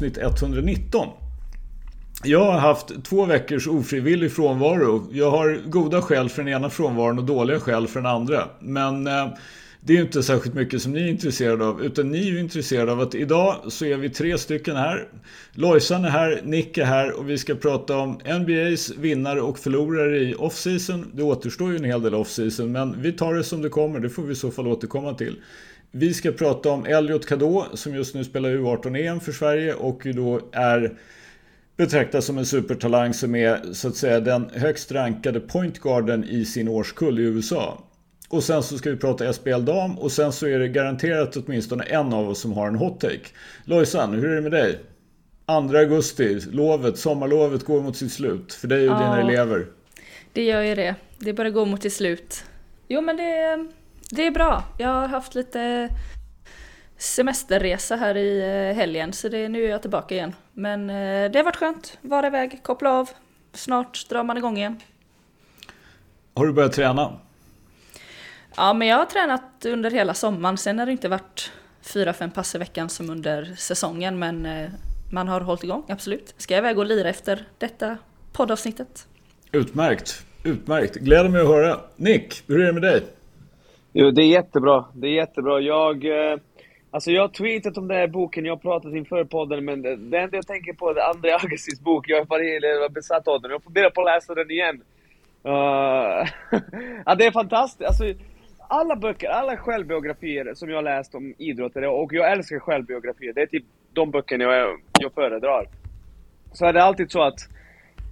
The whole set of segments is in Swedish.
avsnitt 119. Jag har haft två veckors ofrivillig frånvaro. Jag har goda skäl för den ena frånvaron och dåliga skäl för den andra. Men eh, det är ju inte särskilt mycket som ni är intresserade av. Utan ni är ju intresserade av att idag så är vi tre stycken här. Lojsan är här, Nick är här och vi ska prata om NBAs vinnare och förlorare i offseason. Det återstår ju en hel del offseason, men vi tar det som det kommer. Det får vi i så fall återkomma till. Vi ska prata om Elliot Kadå som just nu spelar U18-EM för Sverige och då är betraktas som en supertalang som är så att säga den högst rankade pointgarden i sin årskull i USA. Och sen så ska vi prata SBL dam och sen så är det garanterat åtminstone en av oss som har en hot take. Lojsan, hur är det med dig? 2 augusti, lovet, sommarlovet går mot sitt slut för dig och ja, dina elever. Det gör ju det. Det börjar gå mot sitt slut. Jo men det, det är bra. Jag har haft lite semesterresa här i eh, helgen så det, nu är jag tillbaka igen. Men eh, det har varit skönt. Vara iväg, koppla av. Snart drar man igång igen. Har du börjat träna? Ja, men jag har tränat under hela sommaren. Sen har det inte varit fyra, fem pass i veckan som under säsongen. Men eh, man har hållit igång, absolut. Ska jag iväg och lira efter detta poddavsnittet. Utmärkt, utmärkt. Gläder mig att höra. Nick, hur är det med dig? Jo, det är jättebra. Det är jättebra. Jag... Eh... Alltså jag har tweetat om den här boken, jag har pratat inför podden, men det enda jag tänker på är André Agassis bok. Jag var besatt av den. Jag funderar på att läsa den igen. Uh, ja, det är fantastiskt. Alltså, alla böcker, alla självbiografier som jag har läst om idrottare, och jag älskar självbiografier, det är typ de böckerna jag, jag föredrar. Så är det alltid så att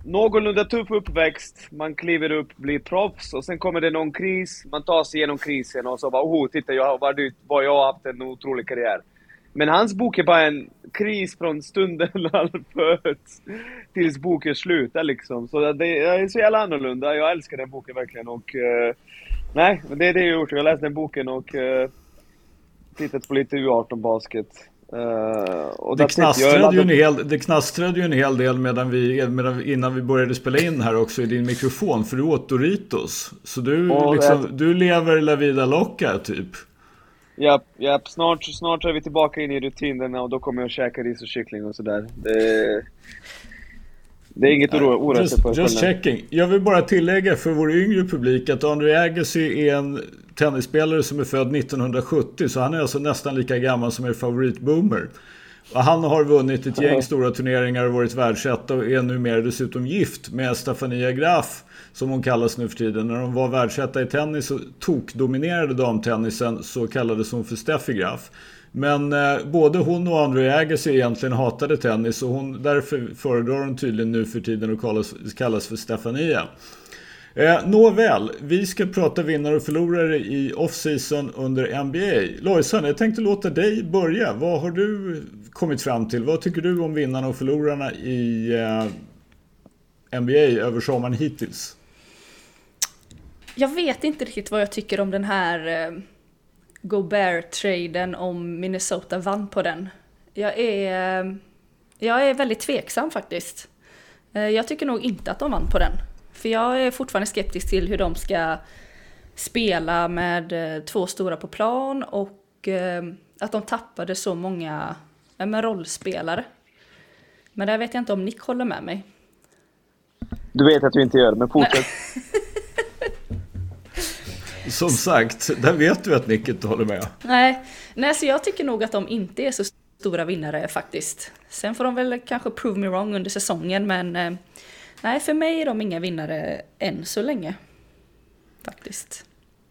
någorlunda tuff uppväxt, man kliver upp, blir proffs och sen kommer det någon kris, man tar sig igenom krisen och så bara oh, titta jag, vad, vad jag har haft en otrolig karriär. Men hans bok är bara en kris från stunden han föds tills boken slutar liksom. Så det, är så jävla annorlunda, jag älskar den boken verkligen och... Uh, nej, det är det jag har gjort, jag har läst den boken och uh, tittat på lite U18-basket. Uh, det, knastrade ju en hel, det knastrade ju en hel del medan vi, medan, innan vi började spela in här också i din mikrofon. För du åt Doritos. Så du, oh, liksom, det... du lever la vida loca typ. Japp, japp. Snart, snart är vi tillbaka in i rutinerna och då kommer jag käka ris och kyckling och sådär. Det... Det är inget att oroa sig för. Just checking. Jag vill bara tillägga för vår yngre publik att André Agassi är en tennisspelare som är född 1970 så han är alltså nästan lika gammal som er favoritboomer. Och han har vunnit ett gäng stora turneringar och varit världsetta och är numera dessutom gift med Stefania Graf som hon kallas nu för tiden. När hon var världsetta i tennis och tokdominerade damtennisen så kallades hon för Steffi Graf. Men eh, både hon och André Agassi egentligen hatade tennis och hon, därför föredrar hon tydligen nu för tiden att kallas, kallas för Stefania. Eh, nåväl, vi ska prata vinnare och förlorare i off-season under NBA. Lojsan, jag tänkte låta dig börja. Vad har du kommit fram till? Vad tycker du om vinnarna och förlorarna i eh, NBA över sommaren hittills? Jag vet inte riktigt vad jag tycker om den här eh, Gobert-traden om Minnesota vann på den. Jag är, jag är väldigt tveksam faktiskt. Eh, jag tycker nog inte att de vann på den. För jag är fortfarande skeptisk till hur de ska spela med eh, två stora på plan och eh, att de tappade så många med rollspelare. Men där vet jag inte om Nick håller med mig. Du vet att du inte gör det, men fortsätt. Som sagt, där vet du att Nick inte håller med. Nej, Nej så jag tycker nog att de inte är så stora vinnare faktiskt. Sen får de väl kanske prove me wrong under säsongen, men eh, nej, för mig är de inga vinnare än så länge. Faktiskt.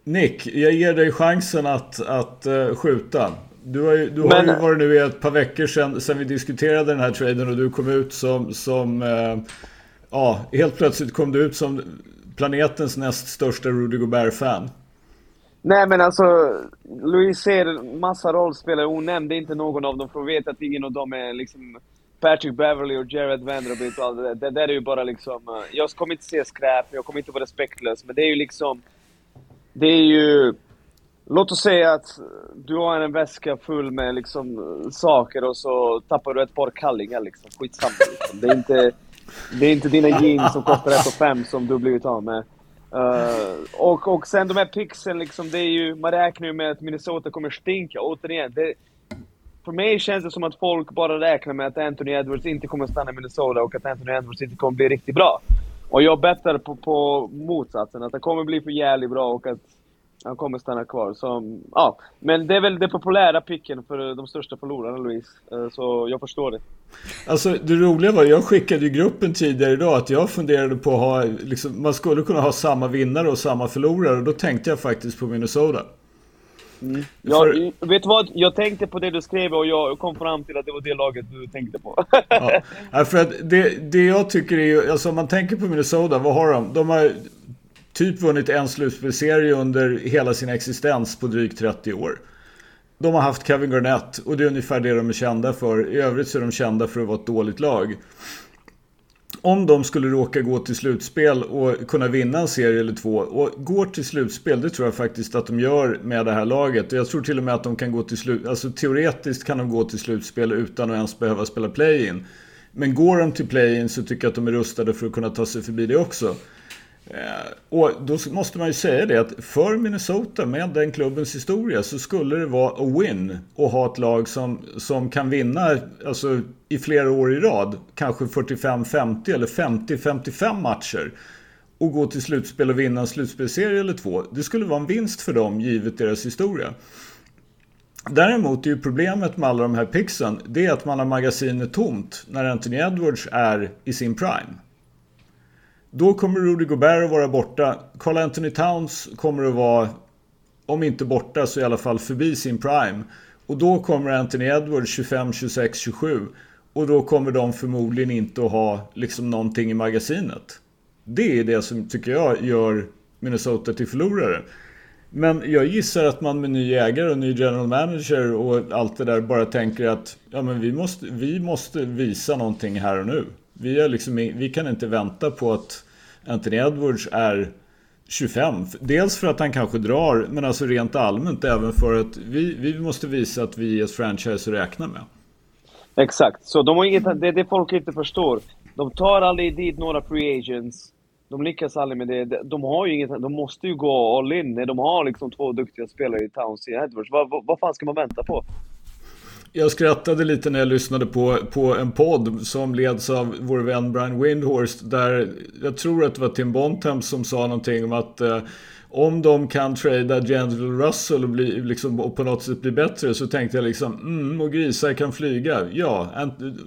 Nick, jag ger dig chansen att, att uh, skjuta. Du har ju, du har ju varit nu i ett par veckor sedan, sedan vi diskuterade den här traden och du kom ut som, som uh, ja, helt plötsligt kom du ut som planetens näst största Rudy Gobert-fan. Nej men alltså, Louis ser massa rollspelare, hon nämnde inte någon av dem för hon vet att ingen av dem är liksom Patrick Beverly och Jared Vanderbilt och allt det där. Det där är ju bara liksom... Eh, jag kommer inte se skräp, jag kommer inte vara respektlös, men det är ju liksom... Det är ju... Låt oss säga att du har en väska full med liksom eh, saker och så tappar du ett par kallingar liksom. Skitsamma liksom. Det är inte, det är inte dina jeans som kostar 1 5 som du blivit av med. Uh, och, och sen de här pixen liksom, det är ju, man räknar ju med att Minnesota kommer stinka. Återigen, det, för mig känns det som att folk bara räknar med att Anthony Edwards inte kommer stanna i Minnesota och att Anthony Edwards inte kommer bli riktigt bra. Och jag bettar på, på motsatsen, att det kommer bli för jävligt bra och att han kommer stanna kvar. Så, ja. Men det är väl den populära picken för de största förlorarna, Louise. Eh, så jag förstår det. Alltså det roliga var, jag skickade ju gruppen tidigare idag att jag funderade på att ha, liksom, man skulle kunna ha samma vinnare och samma förlorare och då tänkte jag faktiskt på Minnesota. Mm. Jag, för... Vet du vad? Jag tänkte på det du skrev och jag kom fram till att det var det laget du tänkte på. ja, för att det, det jag tycker är alltså om man tänker på Minnesota, vad har de? De har typ vunnit en slutspelserie under hela sin existens på drygt 30 år. De har haft Kevin Garnett och det är ungefär det de är kända för. I övrigt så är de kända för att vara ett dåligt lag. Om de skulle råka gå till slutspel och kunna vinna en serie eller två och går till slutspel, det tror jag faktiskt att de gör med det här laget. Och jag tror till och med att de kan gå till slut, alltså teoretiskt kan de gå till slutspel utan att ens behöva spela play-in. Men går de till play-in så tycker jag att de är rustade för att kunna ta sig förbi det också. Eh, och då måste man ju säga det att för Minnesota med den klubbens historia så skulle det vara a win att ha ett lag som, som kan vinna alltså, i flera år i rad. Kanske 45-50 eller 50-55 matcher. Och gå till slutspel och vinna en slutspelserie eller två. Det skulle vara en vinst för dem givet deras historia. Däremot är ju problemet med alla de här pixen det är att man har magasinet tomt när Anthony Edwards är i sin prime. Då kommer Rudy Gobert att vara borta. Carl Anthony Towns kommer att vara, om inte borta så i alla fall förbi sin prime. Och då kommer Anthony Edwards 25, 26, 27. Och då kommer de förmodligen inte att ha liksom någonting i magasinet. Det är det som tycker jag gör Minnesota till förlorare. Men jag gissar att man med ny ägare och ny general manager och allt det där bara tänker att ja, men vi, måste, vi måste visa någonting här och nu. Vi, är liksom, vi kan inte vänta på att Anthony Edwards är 25. Dels för att han kanske drar, men alltså rent allmänt även för att vi, vi måste visa att vi är ett franchise att räkna med. Exakt, så de har inget, det är det folk inte förstår. De tar aldrig dit några free agents. De lyckas aldrig med det. De har ju inget, de måste ju gå all in. när De har liksom två duktiga spelare i Towns och Edwards. Vad, vad, vad fan ska man vänta på? Jag skrattade lite när jag lyssnade på, på en podd som leds av vår vän Brian Windhorst. Där jag tror att det var Tim Bontemp som sa någonting om att eh, om de kan trada General Russell och, bli, liksom, och på något sätt bli bättre så tänkte jag liksom mm, och grisar kan flyga. Ja,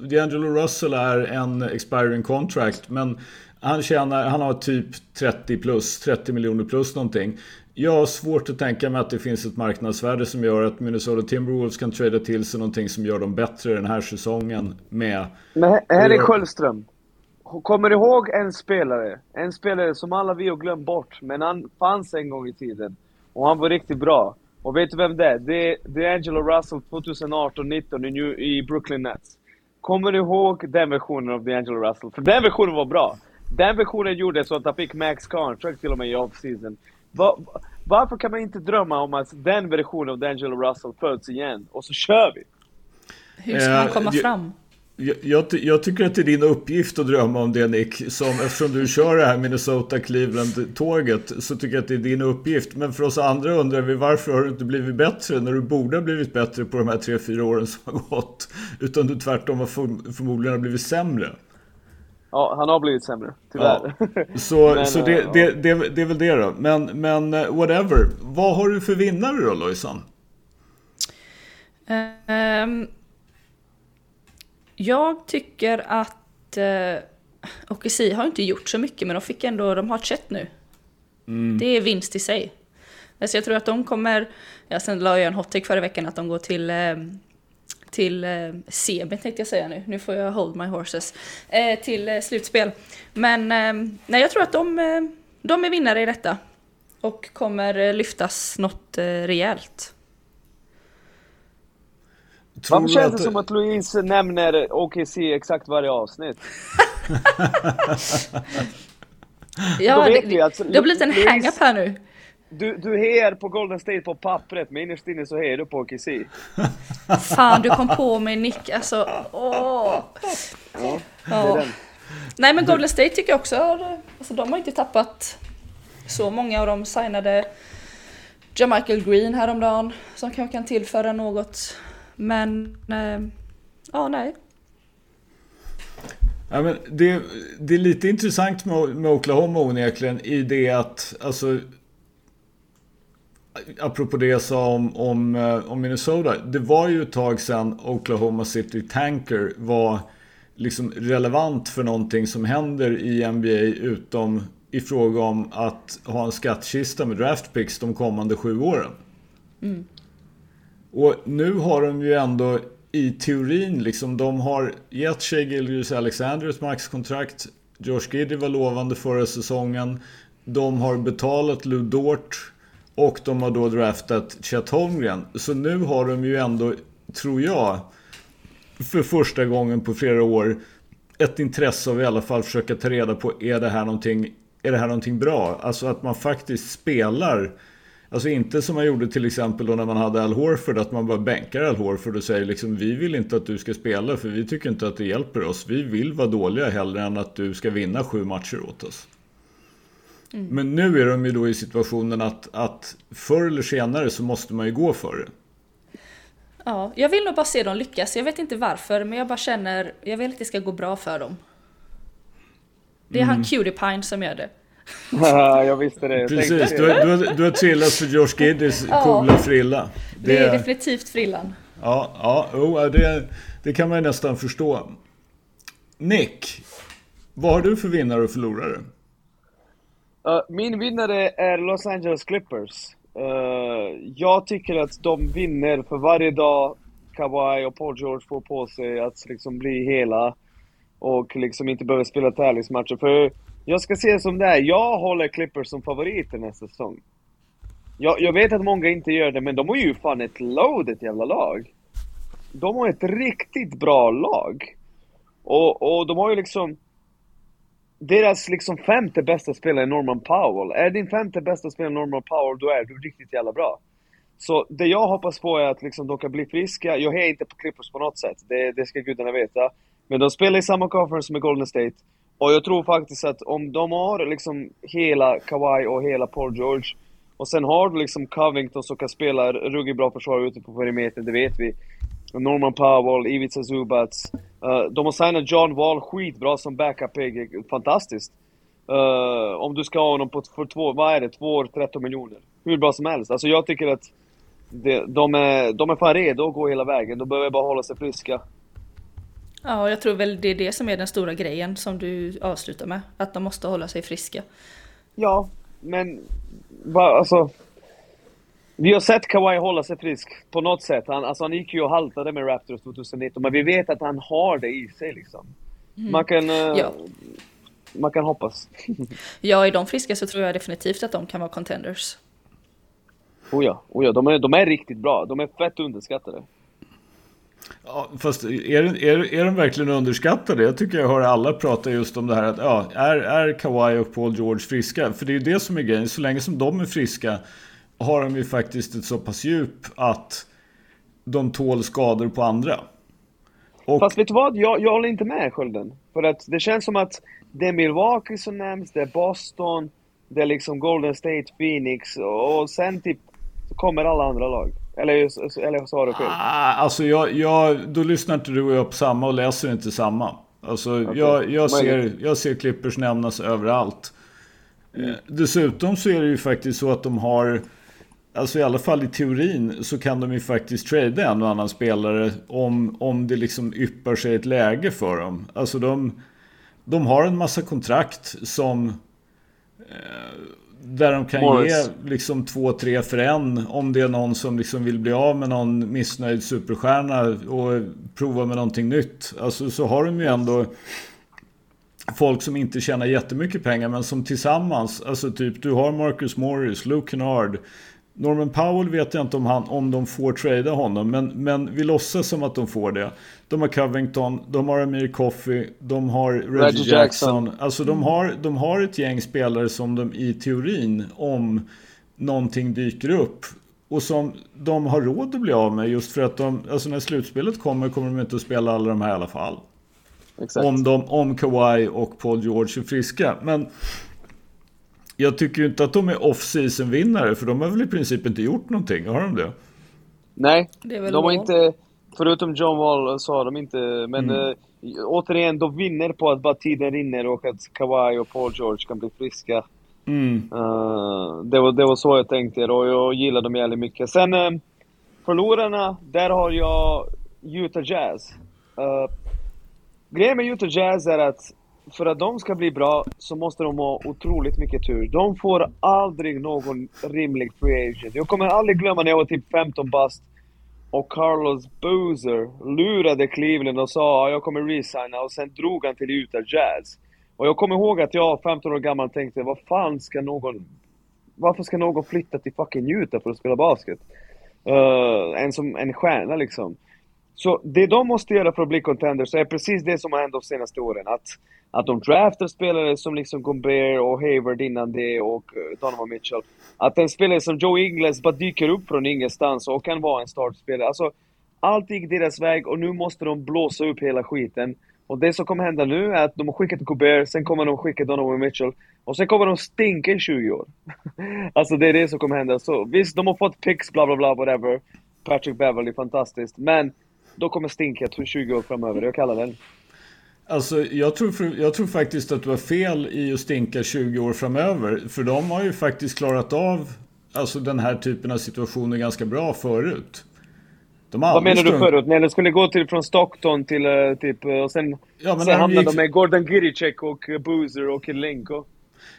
D'Angelo Russell är en expiring contract men han, tjänar, han har typ 30 plus, 30 miljoner plus någonting. Jag har svårt att tänka mig att det finns ett marknadsvärde som gör att Minnesota Timberwolves kan trada till sig någonting som gör dem bättre den här säsongen med... Men här är Sköldström. Kommer du ihåg en spelare? En spelare som alla vi har glömt bort, men han fanns en gång i tiden. Och han var riktigt bra. Och vet du vem det är? Det är, det är Angelo Russell 2018-19 i, i Brooklyn Nets. Kommer du ihåg den versionen av D'Angelo Russell? För den versionen var bra. Den versionen gjorde så att han fick max contract till och med i off-season. Va, varför kan man inte drömma om att den versionen av D'Angelo Russell föds igen? Och så kör vi! Hur ska han komma uh, fram? Jag, jag, jag, tycker att det är din uppgift att drömma om det Nick. Som, eftersom du kör det här Minnesota-Cleveland-tåget så tycker jag att det är din uppgift. Men för oss andra undrar vi varför har du inte blivit bättre när du borde ha blivit bättre på de här tre fyra åren som har gått. Utan du tvärtom har för, förmodligen har blivit sämre. Ja, han har blivit sämre, tyvärr. Ja. Så, men, så det, ja. det, det, det, är väl det då. Men, men eh, whatever. Vad har du för vinnare då, Lojsan? Um, jag tycker att uh, eh, OKC har inte gjort så mycket, men de fick ändå, de har ett chet nu. Mm. Det är vinst i sig. Alltså jag tror att de kommer, ja, sen la jag en hot take förra veckan att de går till um, till eh, semi tänkte jag säga nu. Nu får jag hold my horses. Eh, till eh, slutspel. Men eh, nej, jag tror att de, eh, de är vinnare i detta. Och kommer eh, lyftas något eh, rejält. Varför känns det som att Louise nämner OKC exakt varje avsnitt? ja, det, det, alltså, det har blivit en hang-up här nu. Du, du hejar på Golden State på pappret, men innerst inne så hejar du på OKC. Fan, du kom på mig Nick, alltså åh. Ja, den. Nej men Golden State tycker jag också, alltså de har inte tappat så många av dem signade Jamichael Green häromdagen som kanske kan tillföra något Men, eh, ja nej. Ja, men det, det är lite intressant med, med Oklahoma onekligen i det att, alltså apropå det jag sa om, om, eh, om Minnesota. Det var ju ett tag sedan Oklahoma City Tanker var liksom relevant för någonting som händer i NBA utom i fråga om att ha en skattkista med draftpicks de kommande sju åren. Mm. Och nu har de ju ändå i teorin liksom, de har gett Shea Gilgis Alexander ett maxkontrakt. Josh Giddy var lovande förra säsongen. De har betalat Lou Dort och de har då draftat Chet Holmgren. Så nu har de ju ändå, tror jag, för första gången på flera år ett intresse av i alla fall försöka ta reda på är det här någonting, är det här någonting bra? Alltså att man faktiskt spelar Alltså inte som man gjorde till exempel då när man hade Al Horford, att man bara bänkar Al Horford och säger liksom vi vill inte att du ska spela för vi tycker inte att det hjälper oss. Vi vill vara dåliga hellre än att du ska vinna sju matcher åt oss. Mm. Men nu är de ju då i situationen att, att förr eller senare så måste man ju gå för det. Ja, jag vill nog bara se dem lyckas. Jag vet inte varför, men jag bara känner, jag vill att det ska gå bra för dem. Det är mm. han Cutie som gör det. Ja, jag visste det. Precis, du, du, du har trillat för Josh Giddys ja, coola frilla. Det, det, är definitivt frillan. Ja, ja oh, det, det kan man ju nästan förstå. Nick, vad har du för vinnare och förlorare? Uh, min vinnare är Los Angeles Clippers. Uh, jag tycker att de vinner för varje dag Kawhi och Paul George får på sig att liksom bli hela och liksom inte behöver spela tävlingsmatcher. För jag ska säga som det är, jag håller Clippers som favoriter nästa säsong. Jag, jag vet att många inte gör det, men de har ju fan ett loadet jävla lag. De har ett riktigt bra lag. Och, och de har ju liksom... Deras liksom femte bästa spelare är Norman Powell. Är din femte bästa spelare Norman Powell, då är du riktigt jävla bra. Så det jag hoppas på är att liksom de kan bli friska. Jag är inte på Clippers på något sätt, det, det ska gudarna veta. Men de spelar i samma conference med Golden State. Och jag tror faktiskt att om de har liksom hela Kawhi och hela Paul George och sen har du liksom Covington som kan spela ruggigt bra försvar ute på perimetern, det vet vi. Norman Powell, Ivica Zubats. Uh, de har signat John Wall skitbra som backup-pigg, fantastiskt. Uh, om du ska ha honom på, för två, vad är det, två år, 13 miljoner. Hur bra som helst. Alltså jag tycker att det, de, är, de är fan redo att gå hela vägen. De behöver bara hålla sig friska. Ja, jag tror väl det är det som är den stora grejen som du avslutar med. Att de måste hålla sig friska. Ja, men alltså. Vi har sett Kawhi hålla sig frisk på något sätt. Han, alltså han gick ju och haltade med Raptors 2019, men vi vet att han har det i sig liksom. Mm. Man kan... Uh, ja. Man kan hoppas. ja, är de friska så tror jag definitivt att de kan vara contenders. Oh ja, oh ja de, är, de är riktigt bra. De är fett underskattade. Ja, fast är, är, är de verkligen underskattade? Jag tycker jag hör alla prata just om det här att ja, är, är Kawhi och Paul George friska? För det är ju det som är grejen. Så länge som de är friska har de ju faktiskt ett så pass djup att de tål skador på andra. Och... Fast vet du vad? Jag, jag håller inte med Skölden. För att det känns som att det är Milwaukee som nämns, det är Boston, det är liksom Golden State, Phoenix och sen typ kommer alla andra lag. Eller, eller sa du fel? Ah, alltså jag, jag, då lyssnar inte du och jag på samma och läser inte samma. Alltså okay. jag, jag, ser, jag ser Clippers nämnas överallt. Mm. Dessutom så är det ju faktiskt så att de har Alltså i alla fall i teorin så kan de ju faktiskt trada en och annan spelare om, om det liksom yppar sig ett läge för dem. Alltså de, de har en massa kontrakt som eh, där de kan Morris. ge liksom två, tre för en om det är någon som liksom vill bli av med någon missnöjd superstjärna och prova med någonting nytt. Alltså så har de ju ändå folk som inte tjänar jättemycket pengar men som tillsammans, alltså typ du har Marcus Morris, Luke Kennard, Norman Powell vet jag inte om, han, om de får trada honom, men, men vi låtsas som att de får det. De har Covington, de har Amir Coffey, de har Reggie, Reggie Jackson. Jackson. Alltså de har, de har ett gäng spelare som de i teorin, om någonting dyker upp, och som de har råd att bli av med just för att de, alltså när slutspelet kommer kommer de inte att spela alla de här i alla fall. Exakt. Om, de, om Kawhi och Paul George är friska. Men jag tycker ju inte att de är off-season vinnare för de har väl i princip inte gjort någonting, har de det? Nej, de har inte, Förutom John Wall så har de inte, men Mm. eh, återigen, de vinner på att bara tiden rinner och att Kawhi och Paul George kan bli friska. Mm. Eh, det, var, det var så jag tänkte och jag gillar dem jävligt mycket. Sen uh, förlorarna, där har jag Utah Jazz. Uh, grejen med Utah Jazz är att för att de ska bli bra så måste de ha otroligt mycket tur. De får aldrig någon rimlig free agent. Jag kommer aldrig glömma när jag var typ 15 bast och Carlos Boozer lurade Cleveland och sa att jag kommer resigna och sen drog han till Utah Jazz. Och jag kommer ihåg att jag 15 år gammal tänkte, vad fan ska någon... Varför ska någon flytta till fucking Utah för att spela basket? Uh, en som en stjärna liksom. Så det de måste göra för att bli contenders är precis det som har hänt de senaste åren. Att, att de draftar spelare som liksom Gobert och Hayward innan det och eh, Donovan Mitchell. Att en spelare som Joe Ingles bara dyker upp från ingenstans och kan vara en startspelare. Alltså, allt gick deras väg och nu måste de blåsa upp hela skiten. Och det som kommer hända nu är att de har skickat Gobert, sen kommer de skicka Donovan Mitchell. Och sen kommer de stinka i 20 år. alltså det är det som kommer hända. Så visst, de har fått picks, bla bla bla, whatever. Patrick Beverly, fantastiskt. Men då kommer stinket 20 år framöver, jag kallar den. Alltså, jag tror, jag tror faktiskt att du har fel i att stinka 20 år framöver. För de har ju faktiskt klarat av alltså, den här typen av situationer ganska bra förut. Vad menar du förut? När de skulle gå till, från Stockton till uh, typ, och sen, ja, sen hamnade gick... de med Gordon Giricek och Boozer och Kilenko.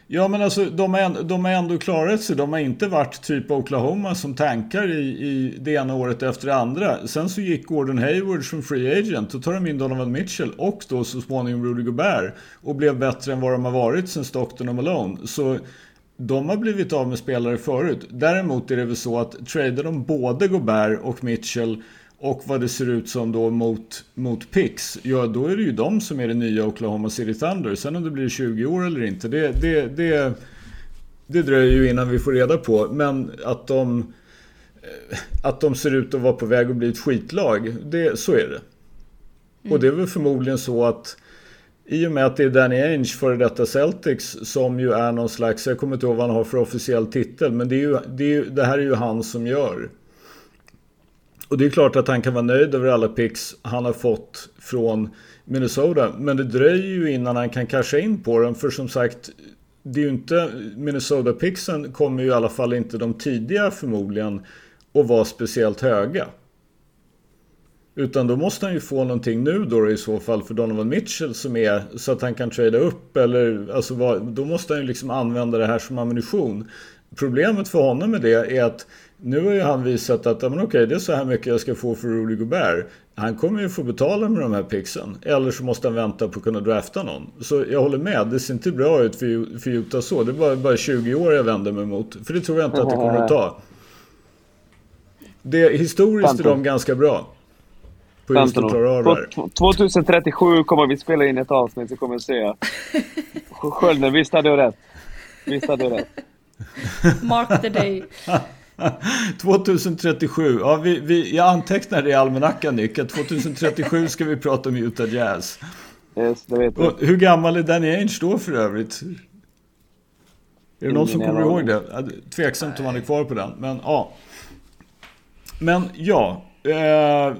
Ja men alltså de har, de har ändå klarat sig. De har inte varit typ Oklahoma som tankar i, i det ena året efter det andra. Sen så gick Gordon Hayward som free agent. Då tar de in Donovan Mitchell och då så småningom Rudy Gobert. Och blev bättre än vad de har varit sen Stockton och Malone. Så de har blivit av med spelare förut. Däremot är det väl så att tradar de både Gobert och Mitchell och vad det ser ut som då mot, mot Pix, ja då är det ju de som är det nya Oklahoma City Thunder. Sen om det blir 20 år eller inte, det, det, det, det dröjer ju innan vi får reda på. Men att de, eh, att de ser ut att vara på väg att bli ett skitlag, det, så är det. Mm. Och det är väl förmodligen så att i och med att det är Danny Ainge, före detta Celtics, som ju är någon slags, jag kommer inte ihåg vad han har för officiell titel, men det, är ju, det, är ju, det här är ju han som gör. Och det är klart att han kan vara nöjd över alla picks han har fått från Minnesota. Men det dröjer ju innan han kan casha in på dem. För som sagt, det är ju inte Minnesota-pixen kommer ju i alla fall inte de tidiga förmodligen att vara speciellt höga. Utan då måste han ju få någonting nu då i så fall för Donovan Mitchell som är så att han kan trada upp eller alltså vad, då måste han ju liksom använda det här som ammunition. Problemet för honom med det är att nu har ju han visat att men okej, det är så här mycket jag ska få för Rudy Gobert. Han kommer ju få betala med de här pixen. Eller så måste han vänta på att kunna drafta någon. Så jag håller med, det ser inte bra ut för, för Utah så. Det är bara, bara 20 år jag vänder mig mot. För det tror jag inte att det kommer att ta. Det, historiskt är de ganska bra. På just att klara av det här. 2037 kommer vi spela in ett avsnitt så kommer vi se. Skölden, visst hade jag rätt. Visst hade jag rätt. Mark the day. 2037. Ja, vi, vi, jag antecknar det i almanackan Nick. Att 2037 ska vi prata om Utah Jazz. Yes, det vet jag. Hur gammal är Danny Ainge då för övrigt? Är det någon som kommer ihåg det? Tveksamt om han är kvar på den. Men ja. Men ja. Eh,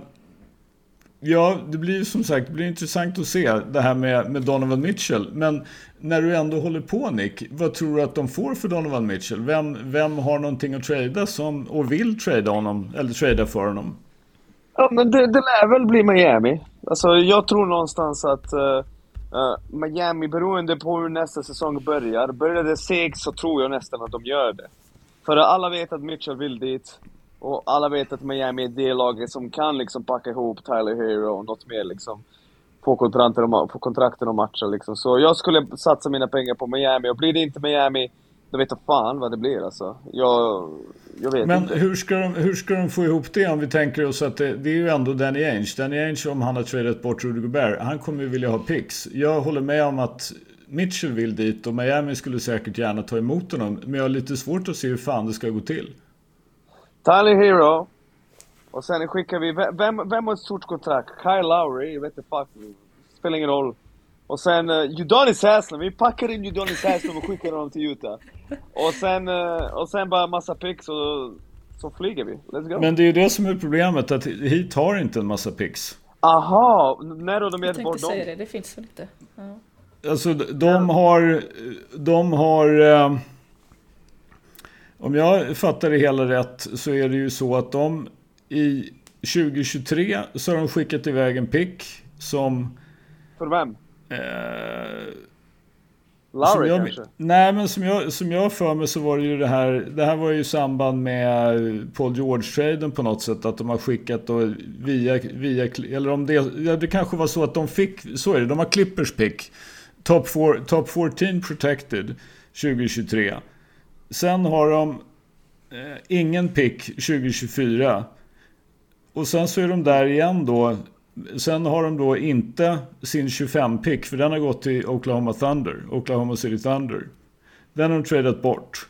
ja, det blir ju som sagt det blir intressant att se det här med, med Donovan Mitchell. Men när du ändå håller på Nick, vad tror du att de får för Donovan Mitchell? Vem, vem har någonting att trada som, och vill trada honom, eller trada för honom? Ja, men det, det lär väl bli Miami. Alltså, jag tror någonstans att uh, uh, Miami, beroende på hur nästa säsong börjar, börjar det segt så tror jag nästan att de gör det. För alla vet att Mitchell vill dit. Och alla vet att Miami är det laget som kan liksom packa ihop Tyler Hero och något mer liksom på kontrakten och, på kontrakten och matcher liksom. Så jag skulle satsa mina pengar på Miami och blir det inte Miami, då vet jag fan vad det blir alltså. Jag, jag vet Men inte. hur ska, de, hur ska de få ihop det om vi tänker oss att det, det är ju ändå Danny Ainge. Danny Ainge om han har tradat bort Rudy Gobert, han kommer ju vilja ha picks. Jag håller med om att Mitchell vill dit och Miami skulle säkert gärna ta emot honom. Men jag har lite svårt att se hur fan det ska gå till. Tyler Hero. Och sen skickar vi, vem, vem har ett stort kontrakt? Kyle Lowry, jag vet inte fuck. Spelar ingen roll. Och sen uh, Udonis Haslem, vi packar in Udonis Haslem och skickar honom till Utah. Och sen, uh, och sen bara massa picks och så flyger vi. Let's go. Men det är ju det som är problemet, att hit har inte en massa picks. Aha, när har de Jag gett bort tänkte dem? säga det, det finns väl inte. Ja. Alltså de har... De har... Eh, om jag fattar det hela rätt så är det ju så att de i 2023 så har de skickat iväg en pick som... För vem? Eh, Lowry jag, kanske? Nej, men som jag, som jag för mig så var det ju det här. Det här var ju i samband med Paul George-traden på något sätt. Att de har skickat då via, via eller om det, ja, det kanske var så att de fick, så är det, de har Clippers pick. Top, four, top 14 protected 2023. Sen har de eh, ingen pick 2024. Och sen så är de där igen då. Sen har de då inte sin 25-pick för den har gått till Oklahoma Thunder, Oklahoma City Thunder. Den har de tradat bort.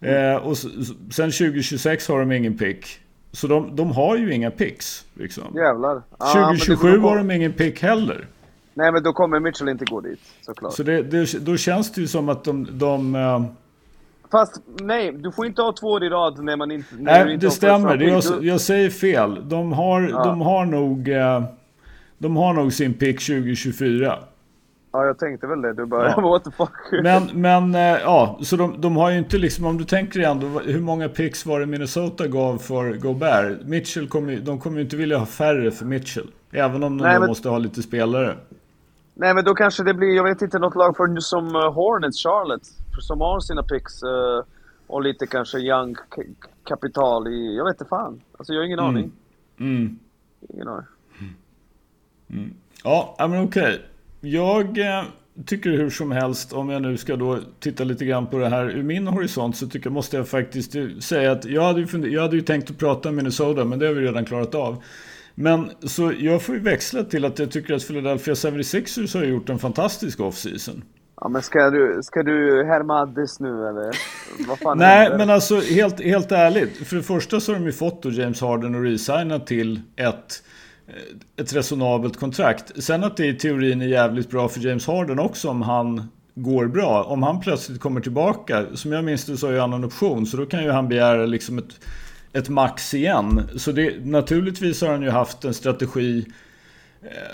Eh, och sen 2026 har de ingen pick. Så de, de har ju inga picks. Liksom. Jävlar. Ah, men det- 2027 då kom- har de ingen pick heller. Nej men då kommer Mitchell inte gå dit, såklart. Så det, det, då känns det ju som att de... de eh, Fast nej, du får inte ha två år i rad när man inte... när du nej, inte det stämmer. Det, jag, jag säger fel. De har, Ja. de har nog... Eh, de har nog sin pick 2024. Ja, jag tänkte väl det. Du bara, Ja. what the fuck? Men, men eh, ja, så de, de har ju inte liksom, om du tänker igen, då, hur många picks var det Minnesota gav för Gobert? Mitchell kommer de kommer ju inte vilja ha färre för Mitchell. Även om de Nej, men- måste ha lite spelare. Nej men då kanske det blir, jag vet inte, något lag för, som uh, Hornets, Charlotte. Som har sina picks uh, och lite kanske young kapital i, jag vet inte fan. Alltså jag har ingen aning. Mm. Ingen aning. Ja, ja, men okej. Jag eh, tycker hur som helst, om jag nu ska då titta lite grann på det här ur min horisont så tycker, måste jag faktiskt säga att jag hade, ju jag hade ju tänkt att prata om Minnesota, men det har vi redan klarat av. Men så jag får ju växla till att jag tycker att Philadelphia 76ers har gjort en fantastisk offseason. Ja men ska du, ska du härma Addis nu eller? Vad fan Nej, men alltså helt, helt ärligt. För det första så har de ju fått då James Harden och resigna till ett, eh, ett resonabelt kontrakt. Sen att det i teorin är jävligt bra för James Harden också om han går bra. Om han plötsligt kommer tillbaka, som jag minns det så har ju han en option, så då kan ju han begära liksom ett, ett max igen. Så det, naturligtvis har han ju haft en strategi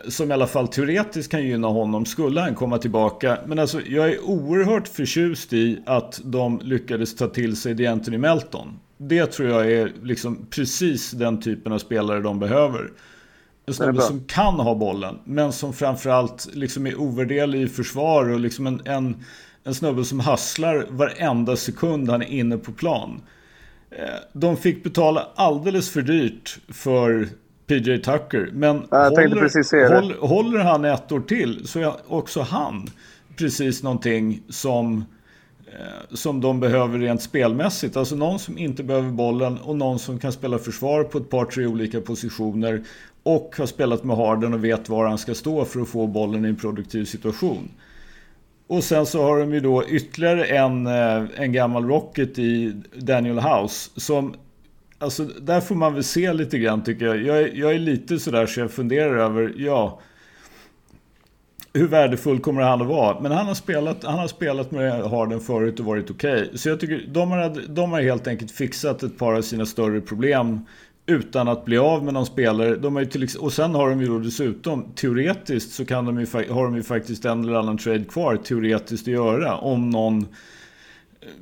som i alla fall teoretiskt kan gynna honom skulle han komma tillbaka. Men alltså jag är oerhört förtjust i att de lyckades ta till sig DeAnthony Melton. Det tror jag är liksom precis den typen av spelare de behöver. En snubbe som kan ha bollen, men som framförallt liksom är ovärderlig i försvar och liksom en, en, en snubbe som hasslar varenda sekund han är inne på plan. Eh, De fick betala alldeles för dyrt för PJ Tucker. Men håller, håller han ett år till så är också han precis någonting som, eh, som de behöver rent spelmässigt. Alltså någon som inte behöver bollen och någon som kan spela försvar på ett par, tre olika positioner. Och har spelat med Harden och vet var han ska stå för att få bollen i en produktiv situation. Och sen så har de ju då ytterligare en, eh, en gammal Rocket i Daniel House. Som, alltså där får man väl se lite grann tycker jag. Jag är, jag är lite sådär så jag funderar över, ja. Hur värdefull kommer han att vara? Men han har spelat, han har spelat med Harden förut och varit okej. Så jag tycker de har, de har helt enkelt fixat ett par av sina större problem utan att bli av med någon spelare. De har ju till, och sen har de ju då dessutom, teoretiskt så kan de ju, har de ju faktiskt en eller annan trade kvar teoretiskt att göra. Om någon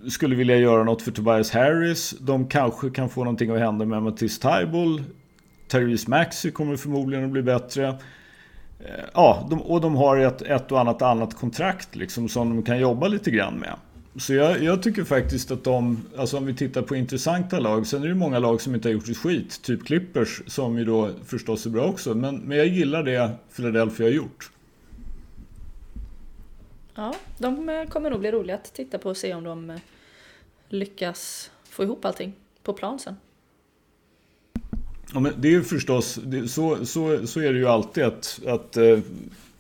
skulle vilja göra något för Tobias Harris. De kanske kan få någonting att hända med Matisse Tybull, Therese Maxi kommer förmodligen att bli bättre. Eh, ja, de, och de har ett, ett och annat annat kontrakt liksom som de kan jobba lite grann med. Så jag, jag tycker faktiskt att de, alltså om vi tittar på intressanta lag, sen är det många lag som inte har gjort ett skit, typ Clippers som ju då förstås är bra också. Men, men jag gillar det Philadelphia har gjort. Ja, de eh, kommer nog bli roliga att titta på och se om de eh, lyckas få ihop allting på plan sen. Ja, men det är ju förstås, det, så, så, så är det ju alltid att, att eh,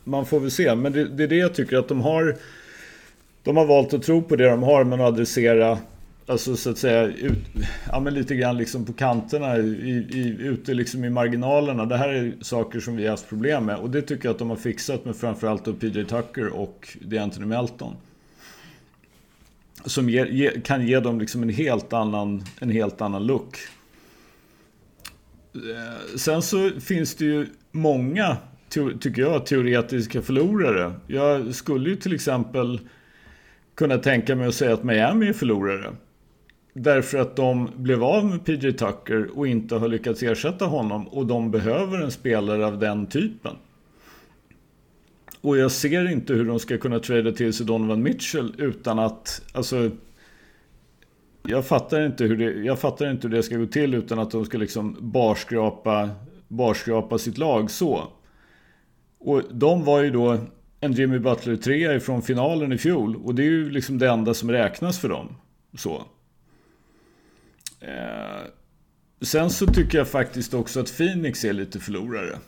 man får väl se. Men det, det är det jag tycker att de har. De har valt att tro på det de har men adressera Alltså så att säga ut, ja, men lite grann liksom på kanterna i, i, ute liksom i marginalerna. Det här är saker som vi har haft problem med och det tycker jag att de har fixat med framförallt då PJ Tucker och DeAnthony Melton. som ge, ge, kan ge dem liksom en helt annan, en helt annan look. Eh, sen så finns det ju många, tycker jag, teoretiska förlorare. Jag skulle ju till exempel kunna tänka mig att säga att Miami är förlorare. Därför att de blev av med PJ Tucker och inte har lyckats ersätta honom och de behöver en spelare av den typen. Och jag ser inte hur de ska kunna trada till sig Donovan Mitchell utan att, alltså jag fattar inte hur det, jag fattar inte hur det ska gå till utan att de ska liksom barskrapa, barskrapa sitt lag så. Och de var ju då en Jimmy Butler 3 ifrån finalen i fjol och det är ju liksom det enda som räknas för dem. Så. Eh, sen så tycker jag faktiskt också att Phoenix är lite förlorare.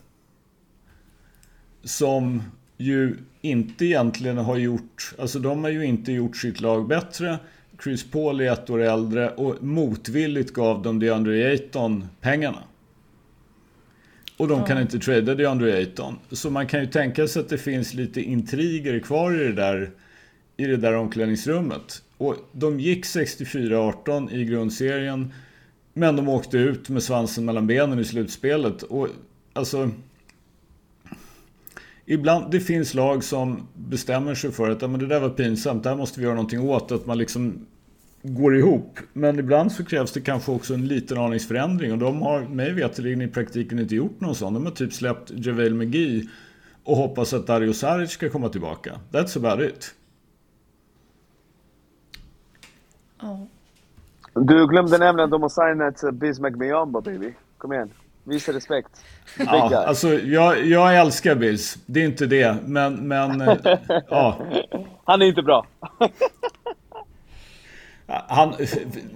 Som ju inte egentligen har gjort, alltså de har ju inte gjort sitt lag bättre. Chris Paul är ett år äldre och motvilligt gav de DeAndre Ayton pengarna. Och de kan inte trada DeAndre Ayton. Så man kan ju tänka sig att det finns lite intriger kvar i det där, i det där omklädningsrummet. Och de gick 64-18 i grundserien. Men de åkte ut med svansen mellan benen i slutspelet. Och alltså... Ibland, det finns lag som bestämmer sig för att ja, men det där var pinsamt, det här måste vi göra någonting åt. Att man liksom går ihop. Men ibland så krävs det kanske också en liten aningsförändring. Och de har mig veterligen i praktiken inte gjort någon sån. De har typ släppt JaVale McGee och hoppas att Dario Saric ska komma tillbaka. That's about it. Oh. Du glömde nämna att de har signat Bismack Biyombo baby. Kom igen. Visa respekt. Ja, alltså jag, jag älskar Biz. Det är inte det. Men, men ja. Han är inte bra. Han,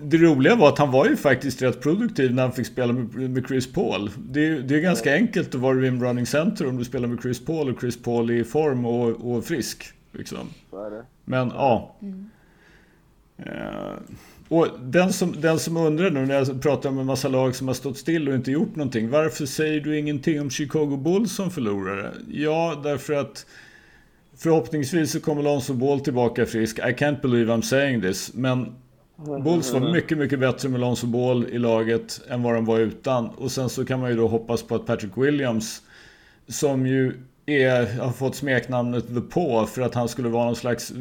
det roliga var att han var ju faktiskt rätt produktiv när han fick spela med, med Chris Paul. Det, det är ganska mm. enkelt att vara rim running center om du spelar med Chris Paul och Chris Paul är i form och, och frisk. Liksom. Men ja. Mm. Eh, och den som, den som undrar nu när jag pratar om en massa lag som har stått still och inte gjort någonting. Varför säger du ingenting om Chicago Bulls som förlorare? Ja, därför att förhoppningsvis så kommer Lonzo Ball tillbaka frisk. I can't believe I'm saying this. Men Bulls var mycket, mycket bättre med Lonzo Ball i laget än vad de var utan. Och sen så kan man ju då hoppas på att Patrick Williams, som ju är, har fått smeknamnet The Paw för att han skulle vara någon slags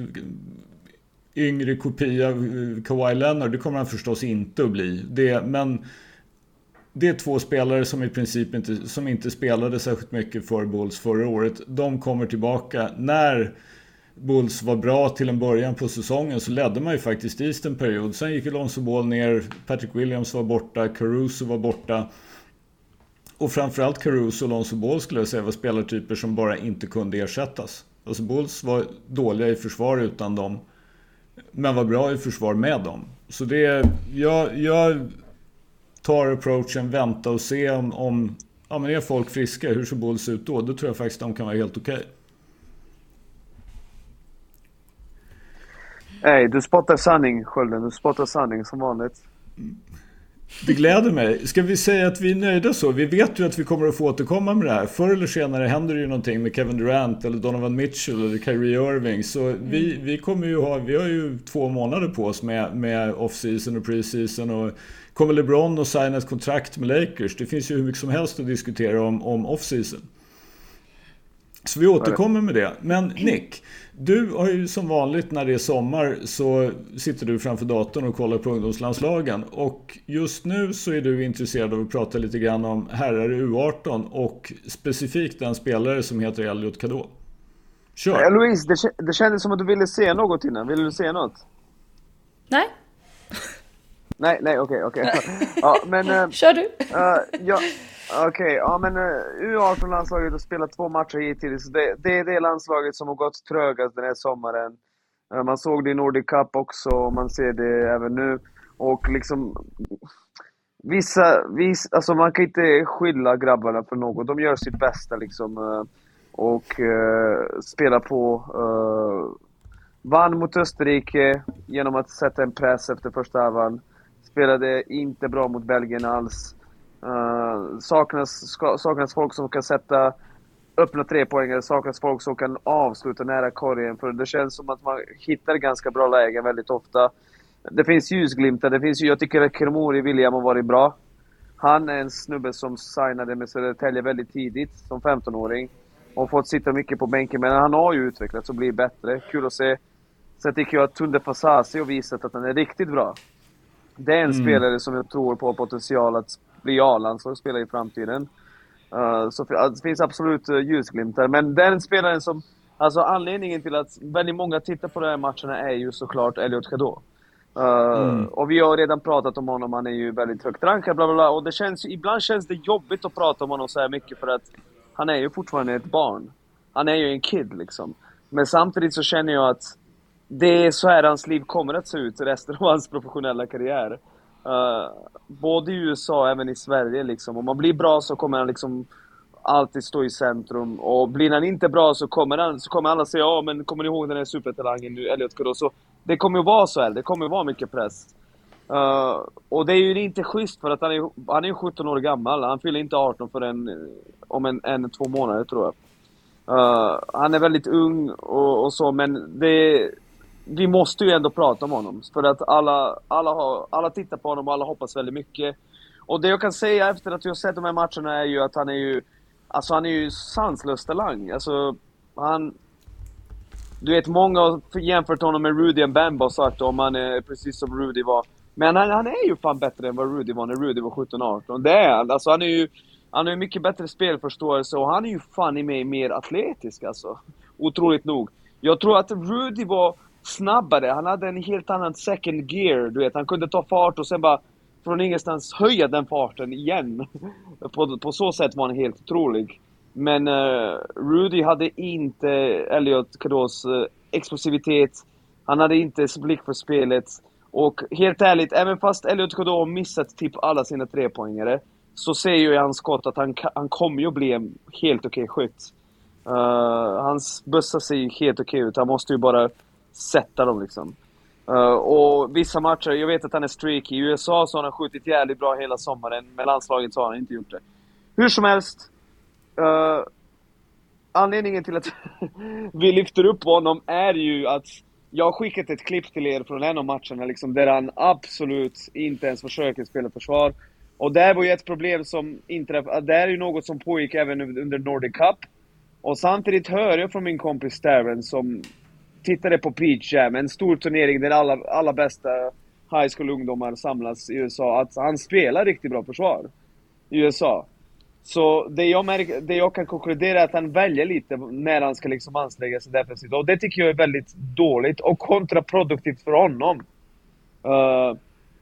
yngre kopia av eh, Kawhi Leonard. Det kommer han förstås inte att bli. Det, men det är två spelare som i princip inte, som inte spelade särskilt mycket för Bulls förra året. De kommer tillbaka när Bulls var bra till en början på säsongen så ledde man ju faktiskt East en period. Sen gick Alonso Ball ner, Patrick Williams var borta, Caruso var borta. Och framförallt Caruso och Alonso Ball skulle jag säga var spelartyper som bara inte kunde ersättas. Alltså Bulls var dåliga i försvar utan dem. Men var bra i försvar med dem. Så det jag, jag tar approachen vänta och se om, om ja, men är folk friska, hur ser Bulls ut då? Då tror jag faktiskt de kan vara helt okej. Okay. Nej, du spottar sanning Skölden. Du spottar sanning som vanligt. Det gläder mig. Ska vi säga att vi är nöjda så? Vi vet ju att vi kommer att få återkomma med det här. Förr eller senare händer det ju någonting med Kevin Durant eller Donovan Mitchell eller Kyrie Irving. Så mm. vi, vi kommer ju ha, vi har ju två månader på oss med, med off-season och pre-season. Och kommer LeBron att signa ett kontrakt med Lakers? Det finns ju hur mycket som helst att diskutera om, om off-season. Så vi återkommer med det. Men Nick, du har ju som vanligt när det är sommar så sitter du framför datorn och kollar på ungdomslandslagen. Och just nu så är du intresserad av att prata lite grann om herrar i U18 och specifikt den spelare som heter Elliot Kadå. Kör! Ja, Louise, det, det kändes som att du ville se något innan. Ville du se något? Nej. Nej, nej, okej, okay, okej. Okay. Ja, men... Uh, Kör du! Uh, ja, Okej, okay, ja men eh, uh, U18-landslaget har spelat två matcher hittills. Det, det är det landslaget som har gått trögast den här sommaren. Uh, man såg det i Nordic Cup också, och man ser det även nu. Och liksom... Vissa, vissa, alltså man kan inte skylla grabbarna för något. De gör sitt bästa liksom. Uh, och uh, spelar på. vann mot Österrike genom att sätta en press efter första halvan. Spelade inte bra mot Belgien alls. Uh, saknas, ska, saknas folk som kan sätta öppna tre poängare saknas folk som kan avsluta nära korgen. För det känns som att man hittar ganska bra lägen väldigt ofta. Det finns ljusglimtar. Det finns, jag tycker att Kermori William har varit bra. Han är en snubbe som signade med Södertälje väldigt tidigt, som 15-åring. Och fått sitta mycket på bänken, men han har ju utvecklats och blivit bättre. Kul att se. Sen tycker jag att Tunde Fasasi har visat att han är riktigt bra. Det är en mm. spelare som jag tror på potential att bli A-landslagsspelare i framtiden. Uh, så det finns absolut uh, ljusglimtar, men den spelaren som... Alltså anledningen till att väldigt många tittar på de här matcherna är ju såklart Elliot Jadot. Uh, mm. Och vi har redan pratat om honom, han är ju väldigt högt rankad, bla bla bla. Och det känns, ibland känns det jobbigt att prata om honom så här mycket för att han är ju fortfarande ett barn. Han är ju en kid liksom. Men samtidigt så känner jag att det är så här hans liv kommer att se ut resten av hans professionella karriär. Uh, både i USA och även i Sverige liksom. Om man blir bra så kommer han liksom alltid stå i centrum. Och blir han inte bra så kommer, han, så kommer alla säga ja men kommer ni ihåg den här supertalangen nu, Elliot Cadeau? Så det kommer ju vara så här, det kommer ju vara mycket press. Uh, och det är ju inte schysst för att han är, han är 17 år gammal. Han fyller inte 18 förrän om en, en två månader tror jag. Uh, han är väldigt ung och, och så men det, vi måste ju ändå prata om honom. För att alla, alla, har, alla tittar på honom och alla hoppas väldigt mycket. Och det jag kan säga efter att jag sett de här matcherna är ju att han är ju... Alltså han är ju sanslös talang. Alltså, han... Du vet, många har jämfört honom med Rudy Mbemba och sagt om han är precis som Rudy var. Men han, han är ju fan bättre än vad Rudy var när Rudy var 17-18. Det är han. Alltså han är ju... Han har ju mycket bättre spelförståelse och han är ju fan i mig mer atletisk alltså. Otroligt nog. Jag tror att Rudy var snabbare. Han hade en helt annan second gear, du vet. Han kunde ta fart och sen bara från ingenstans höja den farten igen. på, på så sätt var han helt otrolig. Men uh, Rudy hade inte Elliot Cados uh, eh, explosivitet. Han hade inte blick för spelet. Och helt ärligt, även fast Elliot Cadeau har missat typ alla sina trepoängare så ser ju i hans skott att han, han kommer ju bli en helt okej okay skytt. Uh, hans bössa ser ju helt okej okay ut. Han måste ju bara sätta dem liksom. Uh, och vissa matcher, jag vet att han är streaky. I USA så har han skjutit jävligt bra hela sommaren. Med landslaget så har han inte gjort det. Hur som helst. Uh, anledningen till att vi lyfter upp honom är ju att jag har skickat ett klipp till er från en av matcherna liksom, där han absolut inte ens försöker spela försvar. Och där var ju ett problem som inträffade. Eh, det är ju något som pågick även under Nordic Cup. Och samtidigt hör jag från min kompis Darren som tittade på Peach Jam, en stor turnering där alla, alla bästa high school-ungdomar samlas i USA, att han spelar riktigt bra försvar i USA. Så det jag, märker, det jag kan konkludera är att han väljer lite när han ska liksom anstränga sig defensivt. Och det tycker jag är väldigt dåligt och kontraproduktivt för honom. Uh,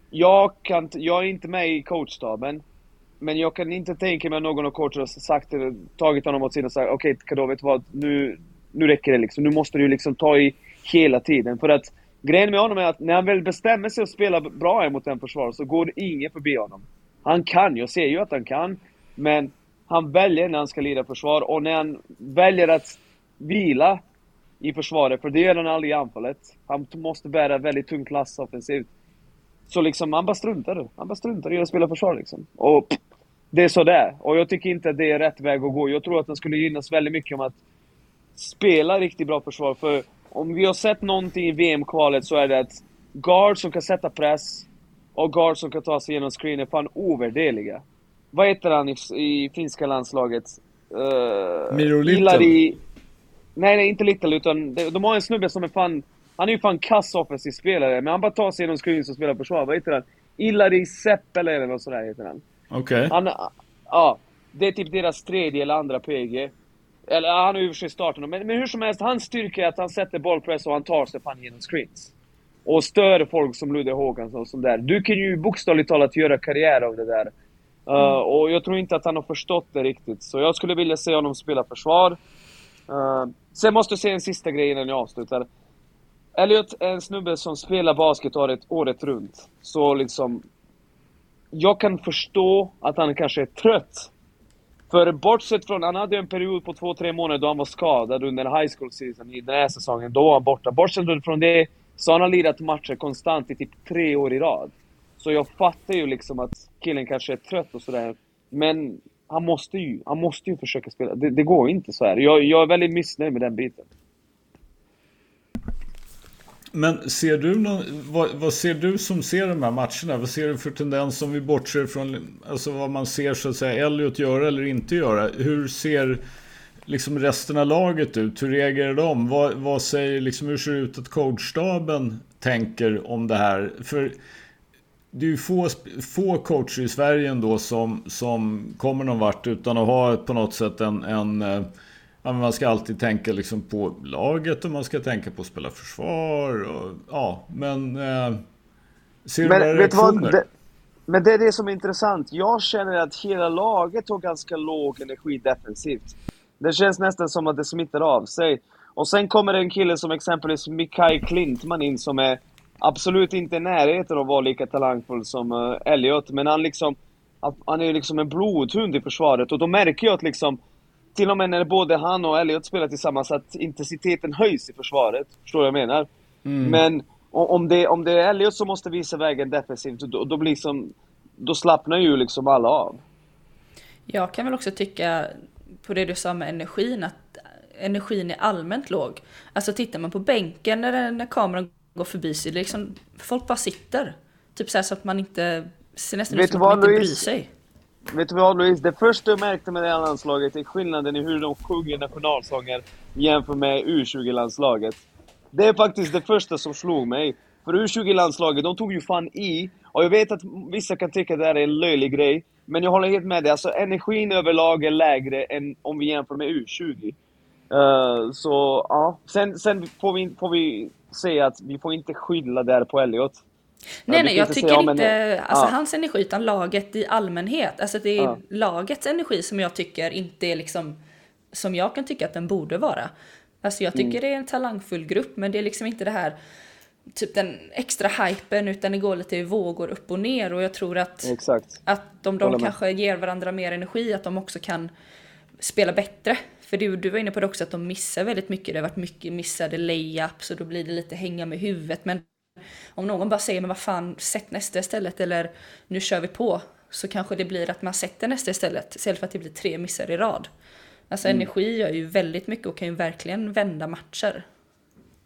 jag, kan, jag är inte med i coachstaben. Men jag kan inte tänka mig att någon av coacherna sagt, tagit honom åt sidan och sagt okej okay, Kado, vet du vad? Nu, nu räcker det liksom. Nu måste du liksom ta i hela tiden. För att grejen med honom är att när han väl bestämmer sig att spela bra mot en försvarare så går det ingen förbi honom. Han kan, jag ser ju att han kan. Men han väljer när han ska lira försvar och när han väljer att vila i försvaret, för det gör han aldrig i anfallet. Han måste bära väldigt tungt lass offensivt. Så liksom, han bara struntar Han bara struntar i att spela försvar liksom. Och pff, det är sådär. Och jag tycker inte att det är rätt väg att gå. Jag tror att han skulle gynnas väldigt mycket om att spela riktigt bra försvar. För om vi har sett någonting i VM-kvalet så är det att guard som kan sätta press och guard som kan ta sig igenom screen är fan ovärdeliga. Vad heter han i, i finska landslaget? Uh, Miro Little? Nej, nej, inte Little, utan de, de har en snubbe som är fan... Han är ju fan kass offensiv spelare, men han bara tar sig genom screens och spelar försvar. Vad heter han? Ilari Seppele eller något sådär heter han. Okej. Okay. Ja. Det är typ deras tredje eller andra PG. Eller han har ju för sig starten men, men hur som helst, hans styrka är att han sätter bollpress och han tar sig fan genom screens. Och stör folk som Ludde Håkansson och sånt där. Du kan ju bokstavligt talat göra karriär av det där. Uh, mm. och jag tror inte att han har förstått det riktigt. Så jag skulle vilja se honom spela försvar. Uh, sen måste jag säga en sista grej innan jag avslutar. Elliot är en snubbe som spelar basket året, året runt. Så liksom... Jag kan förstå att han kanske är trött för bortsett från, han hade en period på två, tre månader då han var skadad under high school season i den här säsongen. Då var han borta. Bortsett från det så har han lirat matcher konstant i typ tre år i rad. Så jag fattar ju liksom att killen kanske är trött och sådär. Men han måste ju, han måste ju försöka spela. Det, det går inte så här. Jag, jag är väldigt missnöjd med den biten. Men ser du någon, vad, vad, ser du som ser de här matcherna? Vad ser du för tendens om vi bortser från alltså vad man ser så att säga Elliot göra eller inte göra? Hur ser liksom resten av laget ut? Hur reagerar de? Vad, vad säger liksom, hur ser det ut att coachstaben tänker om det här? För det är ju få, få coacher i Sverige ändå som, som kommer någon vart utan att ha på något sätt en, en eh, ja, man ska alltid tänka liksom på laget och man ska tänka på att spela försvar. Och, ja, men... Eh, ser men, du vet vad, det, Men det är det som är intressant. Jag känner att hela laget har ganska låg energi defensivt. Det känns nästan som att det smittar av sig. Och sen kommer en kille som exempelvis Mikael Klintman in som är absolut inte i närheten av att vara lika talangfull som uh, Elliot, men han liksom... Han är liksom en blodhund i försvaret och då märker jag att liksom... Till och med när både han och Elliot spelar tillsammans att intensiteten höjs i försvaret. Förstår du vad jag menar? Mm. Men om det, om det är Elliot som måste visa vägen defensivt, då, då blir som... Då slappnar ju liksom alla av. Jag kan väl också tycka, på det du sa med energin, att energin är allmänt låg. Alltså tittar man på bänken när, när kameran går förbi sig. Liksom, folk bara sitter. Typ så, så att man inte ser nästan ut som att man inte bryr sig. Vet du vad Louise? Det första jag märkte med det här landslaget är skillnaden i hur de sjunger nationalsånger jämfört med U20-landslaget. Det är faktiskt det första som slog mig. För U20-landslaget, de tog ju fan i. Och jag vet att vissa kan tycka att det här är en löjlig grej. Men jag håller helt med dig. Alltså energin överlag är lägre än om vi jämför med U20. Uh, eh, så ja, sen, sen får, vi, får vi säga att vi får inte skylla där på Elliot. Nej, nej, jag tycker säga, inte men, alltså, ja. hans energi utan laget i allmänhet. Alltså det är ja. lagets energi som jag tycker inte är liksom som jag kan tycka att den borde vara. Alltså jag tycker mm. det är en talangfull grupp men det är liksom inte det här typ den extra hypen utan det går lite i vågor upp och ner och jag tror att, Exakt. att om de kanske ger varandra mer energi att de också kan spela bättre. För du, du var inne på det också att de missar väldigt mycket. Det har varit mycket missade layups och då blir det lite hänga med huvudet. Men om någon bara säger men vad fan, sätt nästa istället eller nu kör vi på. Så kanske det blir att man sätter nästa istället istället för att det blir tre missar i rad. Alltså mm. energi gör ju väldigt mycket och kan ju verkligen vända matcher.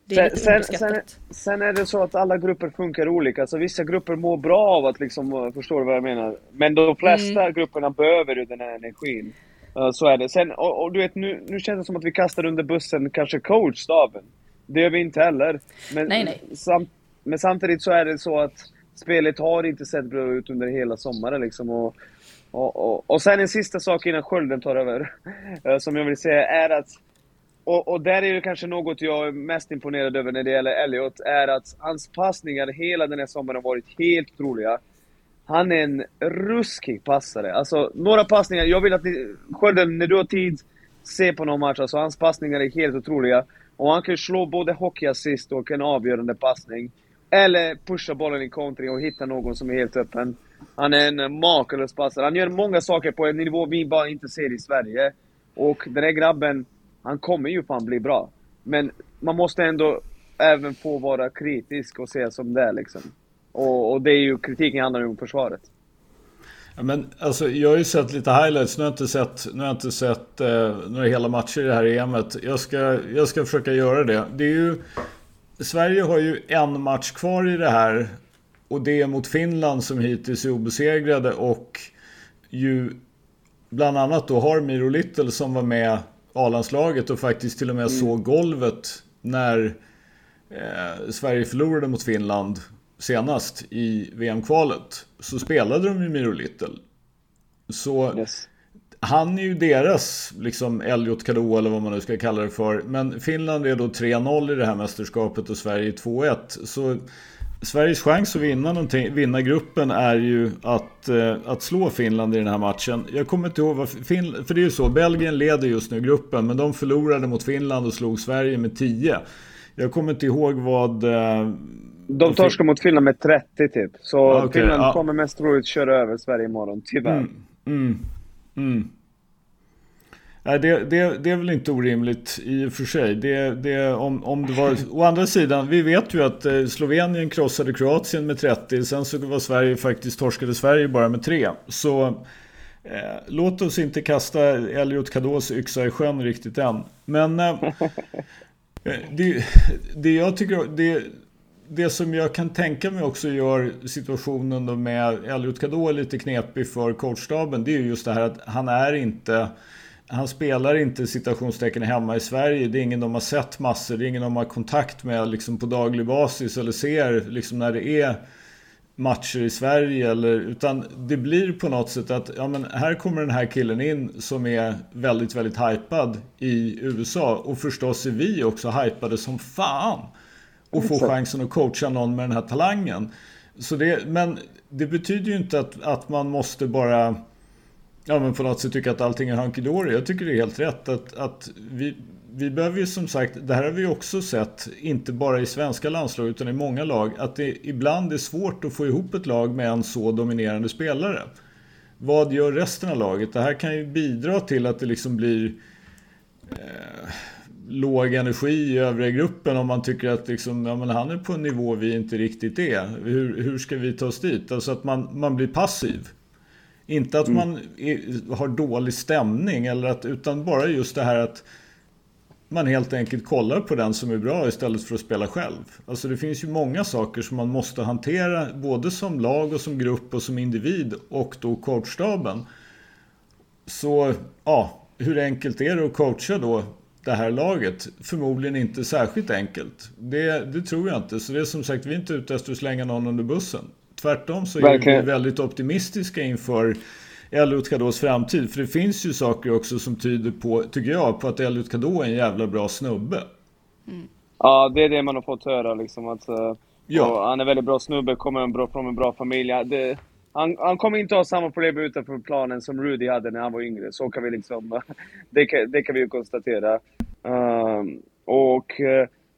Det är sen, lite sen, sen, är det så att alla grupper funkar olika, så vissa grupper mår bra av att liksom, förstår du vad jag menar? Men de flesta mm. grupperna behöver ju den här energin. Uh, så är det. Sen, och, och, du vet, nu, nu känns det som att vi kastar under bussen kanske coachstaben. Det gör vi inte heller. Men, nej, nej. Sam, men samtidigt så är det så att spelet har inte sett bra ut under hela sommaren liksom. Och, och, och, och sen en sista sak innan skölden tar över, eh, som jag vill säga, är att och, och, där är det kanske något jag är mest imponerad över när det gäller Elliot, är att hans passningar hela den här sommaren har varit helt otroliga. Han är en ruskig passare. Alltså, några passningar, jag vill att ni... Skölden, när du har tid, se på någon match. Alltså, hans passningar är helt otroliga. Och han kan slå både hockeyassist och en avgörande passning. Eller pusha bollen i kontring och hitta någon som är helt öppen. Han är en makalös passare. Han gör många saker på en nivå vi bara inte ser i Sverige. Och den här grabben, han kommer ju fan bli bra. Men man måste ändå även få vara kritisk och se som det är liksom. Och, och det är ju, kritiken handlar ju om försvaret. Ja, men alltså, jag har ju sett lite highlights. Nu har jag inte sett, nu har jag inte sett eh, några hela matcher i det här EMet. Jag ska, jag ska försöka göra det. det är ju, Sverige har ju en match kvar i det här. Och det är mot Finland som hittills är obesegrade. Och ju bland annat då har Miro Little som var med A-landslaget och faktiskt till och med mm. såg golvet när eh, Sverige förlorade mot Finland senast i VM-kvalet så spelade de ju Miro Little. Så yes. Han är ju deras liksom Elliot Kado eller vad man nu ska kalla det för. Men Finland är då 3-0 i det här mästerskapet och Sverige 2-1. Så Sveriges chans att vinna, vinna gruppen är ju att, eh, att slå Finland i den här matchen. Jag kommer inte ihåg vad Finland, för det är ju så, Belgien leder just nu gruppen men de förlorade mot Finland och slog Sverige med 10. Jag kommer inte ihåg vad eh, de torskar mot Finland med 30 typ. Så ah, okay, Finland ah. kommer mest troligt köra över Sverige imorgon, tyvärr. Mm, mm, mm. Nej, det, det, det är väl inte orimligt i och för sig. Det, det, om, om det var, å andra sidan, vi vet ju att eh, Slovenien krossade Kroatien med 30. Sen så var Sverige faktiskt torskade Sverige bara med 3. Så Eh, låt oss inte kasta Elliot Kados yxa i sjön riktigt än. Men eh, eh, det, det jag tycker, det, det som jag kan tänka mig också gör situationen då med Elliot Kadå lite knepig för coachstaben. Det är just det här att han är inte han spelar inte citationstecken hemma i Sverige. Det är ingen de har sett massor. Det är ingen de har kontakt med liksom på daglig basis eller ser liksom när det är matcher i Sverige. Eller, utan det blir på något sätt att ja, men här kommer den här killen in som är väldigt, väldigt hypad i USA. Och förstås är vi också hypade som fan. Och får chansen att coacha någon med den här talangen. Så det, men det betyder ju inte att, att man måste bara ja, men på något sätt tycka att allting är hunky dory. Jag tycker det är helt rätt att, att vi, vi behöver ju som sagt, det här har vi också sett, inte bara i svenska landslag utan i många lag, att det ibland är svårt att få ihop ett lag med en så dominerande spelare. Vad gör resten av laget? Det här kan ju bidra till att det liksom blir eh, låg energi i övriga gruppen om man tycker att liksom, ja, men han är på en nivå vi inte riktigt är. Hur, hur ska vi ta oss dit? Alltså att man, man blir passiv. Inte att mm. man är, har dålig stämning eller att, utan bara just det här att man helt enkelt kollar på den som är bra istället för att spela själv. Alltså det finns ju många saker som man måste hantera både som lag och som grupp och som individ och då coachstaben. Så ja, hur enkelt är det att coacha då det här laget? Förmodligen inte särskilt enkelt. Det, det tror jag inte. Så det är som sagt, vi är inte ute efter att slänga någon under bussen. Tvärtom så är Verkligen. vi väldigt optimistiska inför Elliot Kadås framtid. För det finns ju saker också som tyder på, tycker jag, på att Elliot Kadå är en jävla bra snubbe. Mm. Ja, det är det man har fått höra liksom. Att, uh, ja. Han är väldigt bra snubbe, kommer en bra, från en bra familj. Det, han, han kommer inte ha samma problem utanför planen som Rudy hade när han var yngre. Så kan vi liksom... det, kan, det kan vi ju konstatera. Uh, och...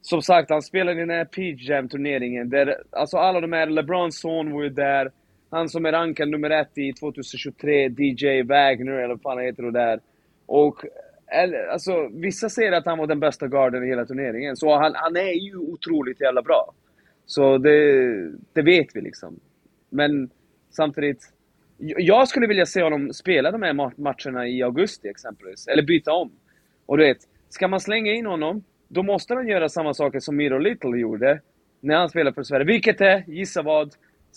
Som sagt, han spelade i den här Peach Jam-turneringen där, alltså alla de här, LeBrons son var ju där, han som är rankad nummer ett i 2023, DJ Wagner eller vad fan heter det där. Och eh, alltså, vissa säger att han var den bästa garden i hela turneringen, så han, han är ju otroligt jävla bra. Så det, det vet vi liksom. Men samtidigt, jag skulle vilja se honom spela de här matcherna i augusti exempelvis, eller byta om. Och du vet, ska man slänga in honom då måste han göra samma saker som Miro Little gjorde när han spelade för Sverige. Vilket är, gissa vad?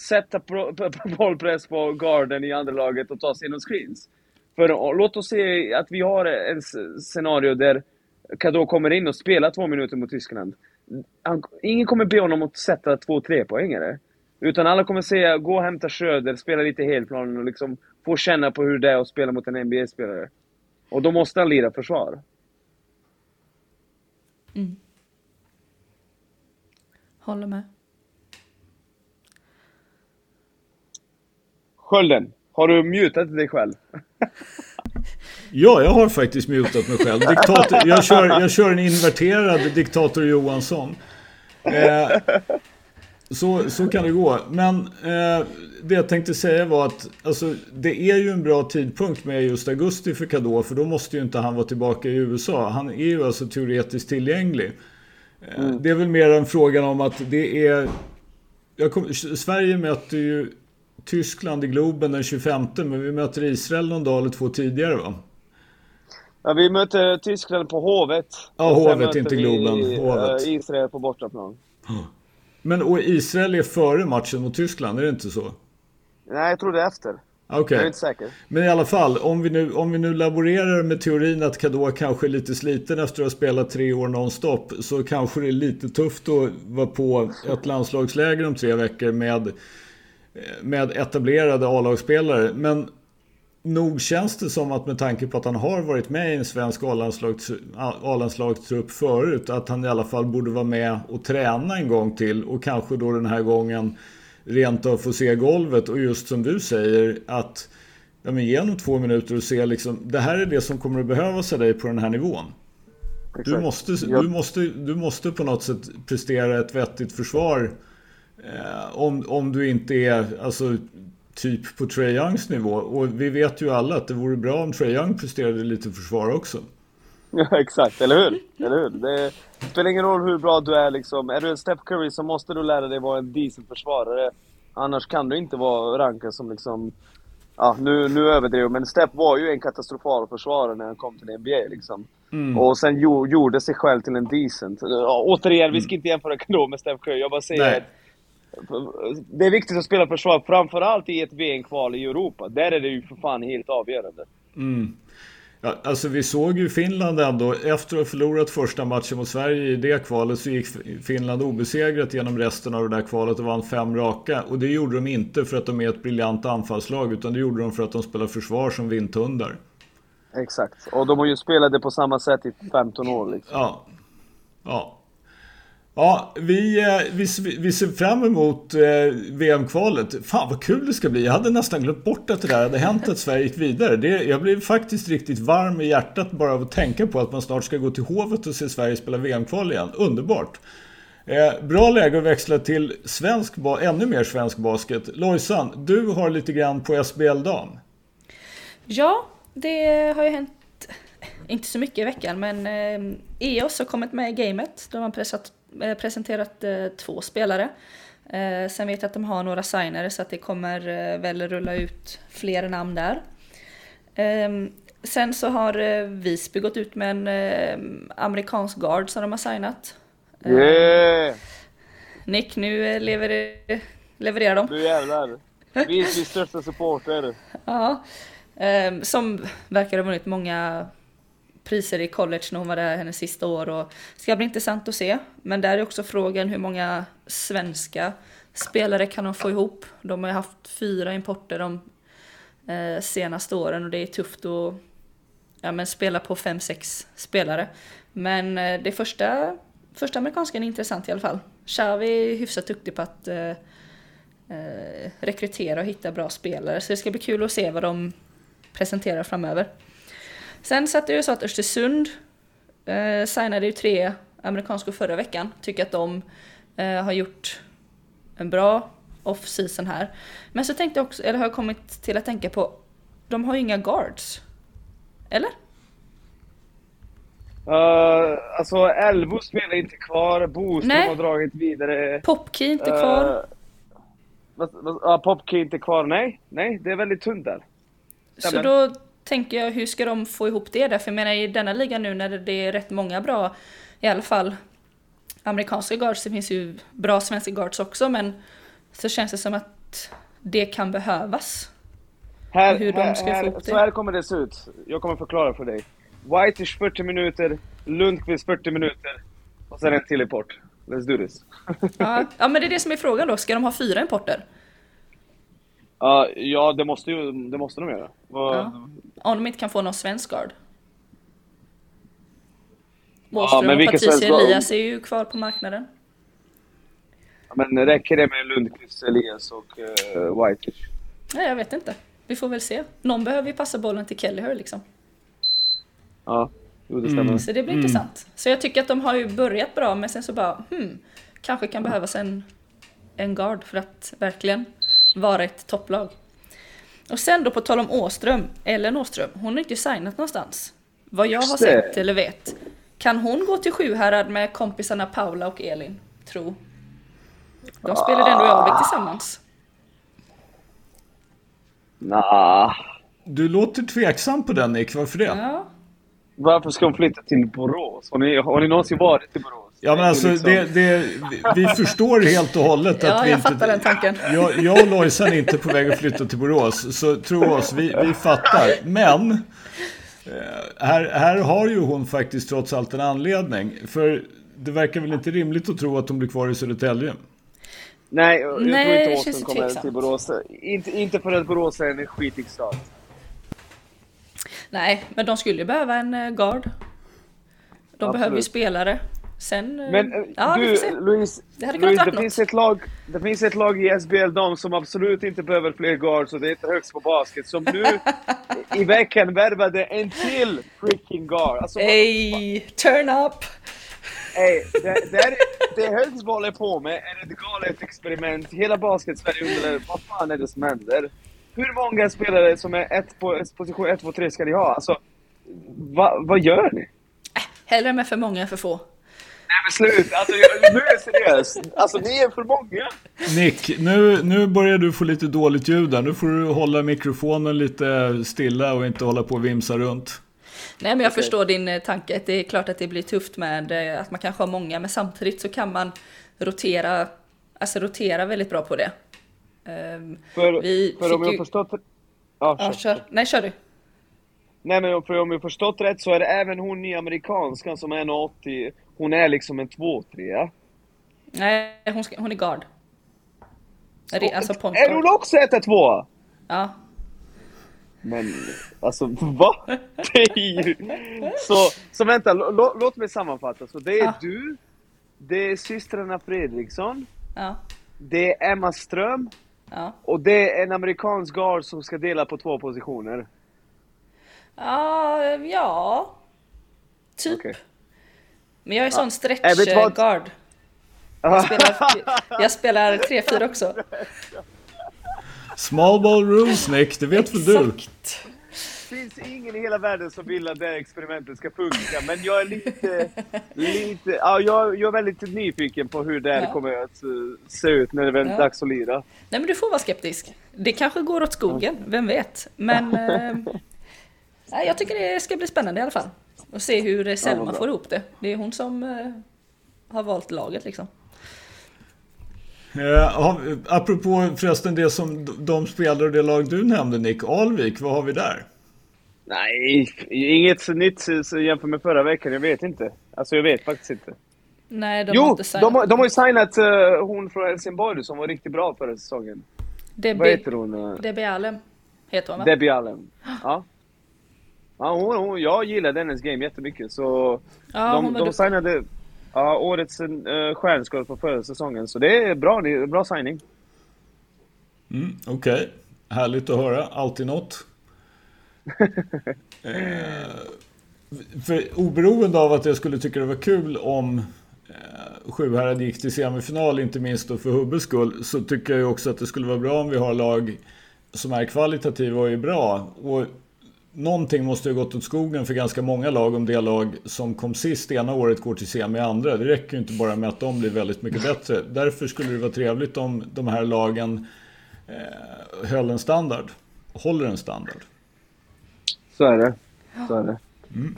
Sätta bollpress på garden i andra laget och ta sig inom screens. För låt oss se att vi har ett scenario där Kadå kommer in och spelar två minuter mot Tyskland. Han, ingen kommer be honom att sätta två tre poängare. Utan alla kommer säga, gå och hämta Schröder, spela lite helplan och liksom få känna på hur det är att spela mot en NBA-spelare. Och då måste han lira försvar. Mm. Håller med. Skölden, har du mutat dig själv? ja, jag har faktiskt mutat mig själv. Diktator, jag, kör, jag kör en inverterad diktator Johansson. Eh, så, så kan det gå. Men eh, det jag tänkte säga var att alltså, det är ju en bra tidpunkt med just augusti för Kadå. För då måste ju inte han vara tillbaka i USA. Han är ju alltså teoretiskt tillgänglig. Eh, mm. Det är väl mer en fråga om att det är... Kom, Sverige möter ju Tyskland i Globen den 25 men vi möter Israel någon dag eller två tidigare va? Ja, vi möter Tyskland på Hovet. Ja, Hovet, inte Globen. Hovet. Eh, Israel på bortaplan. Men och Israel är före matchen mot Tyskland, är det inte så? Nej, jag tror det är efter. Okej. Okay. Jag är inte säker. Men i alla fall, om vi, nu, om vi nu laborerar med teorin att Kadå kanske är lite sliten efter att ha spelat tre år nonstop så kanske det är lite tufft att vara på ett landslagsläger om tre veckor med, med etablerade A-lagsspelare. Men nog känns det som att med tanke på att han har varit med i en svensk A-landslagstrupp förut att han i alla fall borde vara med och träna en gång till och kanske då den här gången rent av få se golvet och just som du säger att ja, men genom två minuter och se liksom det här är det som kommer att behövas av dig på den här nivån. Du måste, du, måste, du måste på något sätt prestera ett vettigt försvar eh, om, om du inte är alltså, typ på Trae Youngs nivå. Och vi vet ju alla att det vore bra om Trae Young presterade lite försvar också. Ja, exakt, eller hur? Eller hur? Det spelar ingen roll hur bra du är liksom. Är du en Steph Curry så måste du lära dig vara en decent försvarare. Annars kan du inte vara rankad som liksom... ja, nu, nu överdrev men Steph var ju en katastrofal försvarare när han kom till NBA liksom. Mm. Och sen jo, gjorde sig själv till en decent. Återigen, mm. vi ska inte jämföra Kano med Steph Curry. Jag bara säger Nej. Det är viktigt att spela försvar, framförallt i ett VM-kval i Europa. Där är det ju för fan helt avgörande. Mm. Ja, alltså vi såg ju Finland ändå, efter att ha förlorat första matchen mot Sverige i det kvalet så gick Finland obesegrat genom resten av det där kvalet och vann fem raka. Och det gjorde de inte för att de är ett briljant anfallslag utan det gjorde de för att de spelar försvar som vindtundar. Exakt, och de har ju spelat det på samma sätt i 15 år liksom. Ja. Ja. Ja, vi, eh, vi, vi ser fram emot eh, VM-kvalet. Fan vad kul det ska bli. Jag hade nästan glömt bort att det där hade hänt att Sverige gick vidare. Det, jag blev faktiskt riktigt varm i hjärtat bara av att tänka på att man snart ska gå till Hovet och se Sverige spela VM-kval igen. Underbart! Eh, bra läge att växla till svensk, ännu mer svensk basket. Lojsan, du har lite grann på SBL Dam. Ja, det har ju hänt inte så mycket i veckan men eh, EOS har kommit med i gamet. De har pressat presenterat eh, två spelare. Eh, sen vet jag att de har några signare så att det kommer väl rulla ut fler namn där. Ehm, sen så har Visby gått ut med en amerikansk guard som de har signat. Yeah! Nick, nu levererar, levererar de. Nu jävlar! Visbys största supporter. ja. Ehm, som verkar ha vunnit många priser i college när hon var där hennes sista år och det ska bli intressant att se. Men där är också frågan hur många svenska spelare kan de få ihop? De har ju haft fyra importer de eh, senaste åren och det är tufft att ja, men spela på fem, sex spelare. Men eh, det första, första amerikanskan är intressant i alla fall. Xavi är hyfsat duktig på att eh, eh, rekrytera och hitta bra spelare så det ska bli kul att se vad de presenterar framöver. Sen satt det ju så att Östersund eh, signade ju tre amerikanskor förra veckan. Tycker att de eh, har gjort en bra off-season här. Men så tänkte jag också, eller har jag kommit till att tänka på, de har ju inga guards. Eller? Uh, alltså Elbo spelar inte kvar, Boström har dragit vidare. Popkey inte kvar. Uh, uh, Popkey inte kvar, nej. Nej, det är väldigt tunt där. Så då tänker jag, hur ska de få ihop det där? För jag menar i denna liga nu när det är rätt många bra, i alla fall amerikanska guards, det finns ju bra svenska guards också, men så känns det som att det kan behövas. Här, hur här, de ska här, få ihop det. Så här kommer det se ut. Jag kommer förklara för dig. Whitish 40 minuter, Lundqvist 40 minuter och sen en till import. Let's do this. ja, ja, men det är det som är frågan då. Ska de ha fyra importer? Uh, ja, det måste, ju, det måste de göra. Ja. Om de inte kan få någon svensk guard. Måström ja, och Patricia Elias är ju kvar på marknaden. Men räcker det med Lundqvist, Elias och uh, Whitish? Nej, jag vet inte. Vi får väl se. Någon behöver ju passa bollen till Kelleher liksom. Ja, jo, det stämmer. Mm. Så det blir mm. intressant. Så jag tycker att de har ju börjat bra, men sen så bara, hmm, kanske kan behövas en, en guard för att verkligen vara ett topplag. Och sen då på tal om Åström, Ellen Åström, hon har inte signat någonstans. Vad jag har sett eller vet. Kan hon gå till Sjuhärad med kompisarna Paula och Elin? Tro. De spelade ändå i Alvik tillsammans. Nah. Du låter tveksam på den Nick, varför det? Ja. Varför ska hon flytta till Borås? Har ni, har ni någonsin varit i Borås? Ja men alltså liksom... det, det, vi förstår helt och hållet att ja, vi jag inte... fattar den tanken. Jag, jag och Lojsan är inte på väg att flytta till Borås. Så tro oss, vi, vi fattar. Men eh, här, här har ju hon faktiskt trots allt en anledning. För det verkar väl inte rimligt att tro att hon blir kvar i Södertälje? Nej, jag Nej, tror inte Åström kommer tveksamt. till Borås. Inte, inte för att Borås är en skitig stad. Nej, men de skulle ju behöva en eh, guard. De Absolut. behöver ju spelare. Sen... Eh, Men ja, du, Louise, det, Louise det, finns ett lag, det finns ett lag i SBL Dam som absolut inte behöver fler guards och det heter Högst på Basket som nu i veckan värvade en till freaking guard. Alltså, Ey, turn up! Ey, det, det, är, det Högst håller på med är ett galet experiment. Hela basket-Sverige undrar vad fan är det som händer? Hur många spelare som är ett på position 1, 2, 3 ska ni ha? Alltså, va, vad gör ni? Äh, hellre med för många än för få. Men slut. Alltså, jag, nu är jag seriös. Alltså, ni är för många. Nick, nu, nu börjar du få lite dåligt ljud där. Nu får du hålla mikrofonen lite stilla och inte hålla på och vimsa runt. Nej men jag okay. förstår din eh, tanke. Det är klart att det blir tufft med eh, att man kanske har många men samtidigt så kan man rotera, alltså rotera väldigt bra på det. Um, för, vi för om jag ju... förstått... Ja, ja, kör. Nej, kör du. Nej men för om jag förstått rätt så är det även hon i amerikanskan som är 1,80. Hon är liksom en 2-3. Nej, hon, ska, hon är guard. Är alltså Är hon också 1-2? Ja. Men alltså va? Det är ju... Så, så vänta, låt mig sammanfatta. Så det är ja. du, det är systrarna Fredriksson, ja. det är Emma Ström ja. och det är en amerikansk guard som ska dela på två positioner. Ja, ja. Typ. Okay. Men jag är sån stretch-guard. Jag spelar, jag spelar 3-4 också. Small ball rules Nick, det vet väl du? Exakt. Det finns ingen i hela världen som vill att det här experimentet ska funka, men jag är lite... lite ja, jag, jag är väldigt nyfiken på hur det här ja. kommer att se ut när det väl är ja. dags att lira. Nej men du får vara skeptisk. Det kanske går åt skogen, vem vet? Men... eh, jag tycker det ska bli spännande i alla fall. Och se hur Selma ja, får ihop det. Det är hon som eh, har valt laget liksom. Eh, apropå förresten det som de spelare och det lag du nämnde Nick, Alvik, vad har vi där? Nej, inget nytt jämfört med förra veckan, jag vet inte. Alltså jag vet faktiskt inte. Nej, de jo, har inte signat. De, de har ju signat uh, hon från Helsingborg som var riktigt bra förra säsongen. Debbie, vad heter hon? Debbie Allen heter hon va? Debbie Allen, ja. Ja, hon, hon, jag gillar hennes game jättemycket så ja, de, de signade ja, årets uh, stjärnskott på förra säsongen så det är bra, det är bra signing. Mm, Okej, okay. härligt att höra, alltid något. eh, för oberoende av att jag skulle tycka det var kul om eh, Sjuhärad gick till semifinal, inte minst då för Hubbes skull, så tycker jag också att det skulle vara bra om vi har lag som är kvalitativa och är bra. Och någonting måste ju gått åt skogen för ganska många lag om det lag som kom sist ena året går till semi andra. Det räcker ju inte bara med att de blir väldigt mycket bättre. Därför skulle det vara trevligt om de här lagen eh, höll en standard. Håller en standard. Så är det. Så är det. Mm.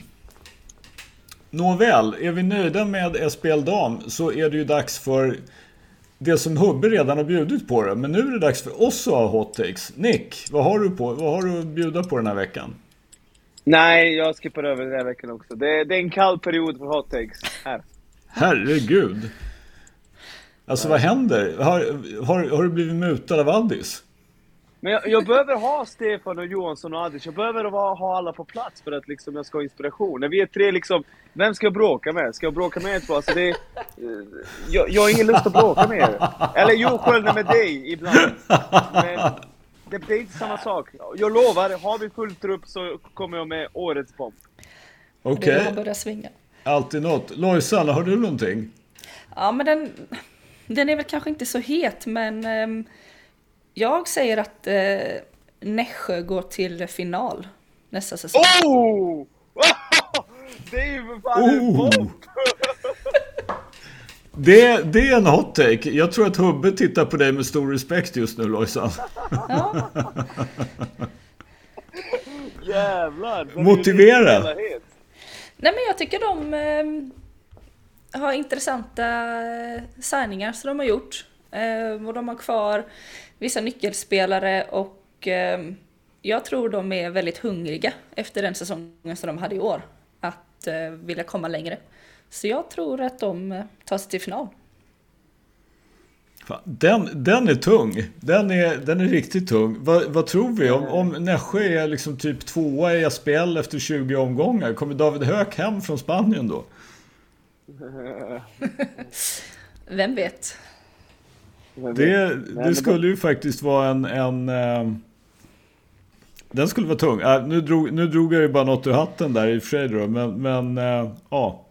Nåväl, är vi nöjda med SPL Dam så är det ju dags för det som Hubbe redan har bjudit på det. Men nu är det dags för oss att ha hot takes. Nick, vad har du, på, vad har du att bjuda på den här veckan? Nej, jag skippar över den här veckan också. Det, det är en kall period för hot takes. Här. Herregud. Alltså vad händer? Har, har, har du blivit mutad av Addis? Men jag, jag, behöver ha Stefan och Johansson och Addis. Jag behöver ha alla på plats för att liksom, jag ska ha inspiration. När vi är tre liksom, vem ska jag bråka med? Ska jag bråka med er två? Alltså det, jag, jag har ingen lust att bråka med er. Eller jo, Sköld med dig ibland. Men det, är inte samma sak. Jag lovar, har vi full trupp så kommer jag med årets bomb. Okej. Okay. börjar svinga. Alltid något. Lojsan, har du någonting? Ja, men den, den är väl kanske inte så het, men um, jag säger att uh, Nässjö går till final nästa säsong. Oh! Det är ju för fan oh! en bomb! Det, det är en hot take. Jag tror att Hubbe tittar på dig med stor respekt just nu Lojsan. Ja. Jävlar! Motivera! Nej men jag tycker de eh, har intressanta eh, signingar som de har gjort. Eh, och de har kvar vissa nyckelspelare och eh, jag tror de är väldigt hungriga efter den säsongen som de hade i år. Att eh, vilja komma längre. Så jag tror att de eh, tar sig till final. Den, den är tung. Den är, den är riktigt tung. Vad, vad tror vi? Om, om Nässjö är liksom typ tvåa i SPL efter 20 omgångar, kommer David Höök hem från Spanien då? Vem vet? Det, det skulle ju faktiskt vara en... en eh, den skulle vara tung. Äh, nu, drog, nu drog jag ju bara något ur hatten där i och för sig då, men, men äh, ja.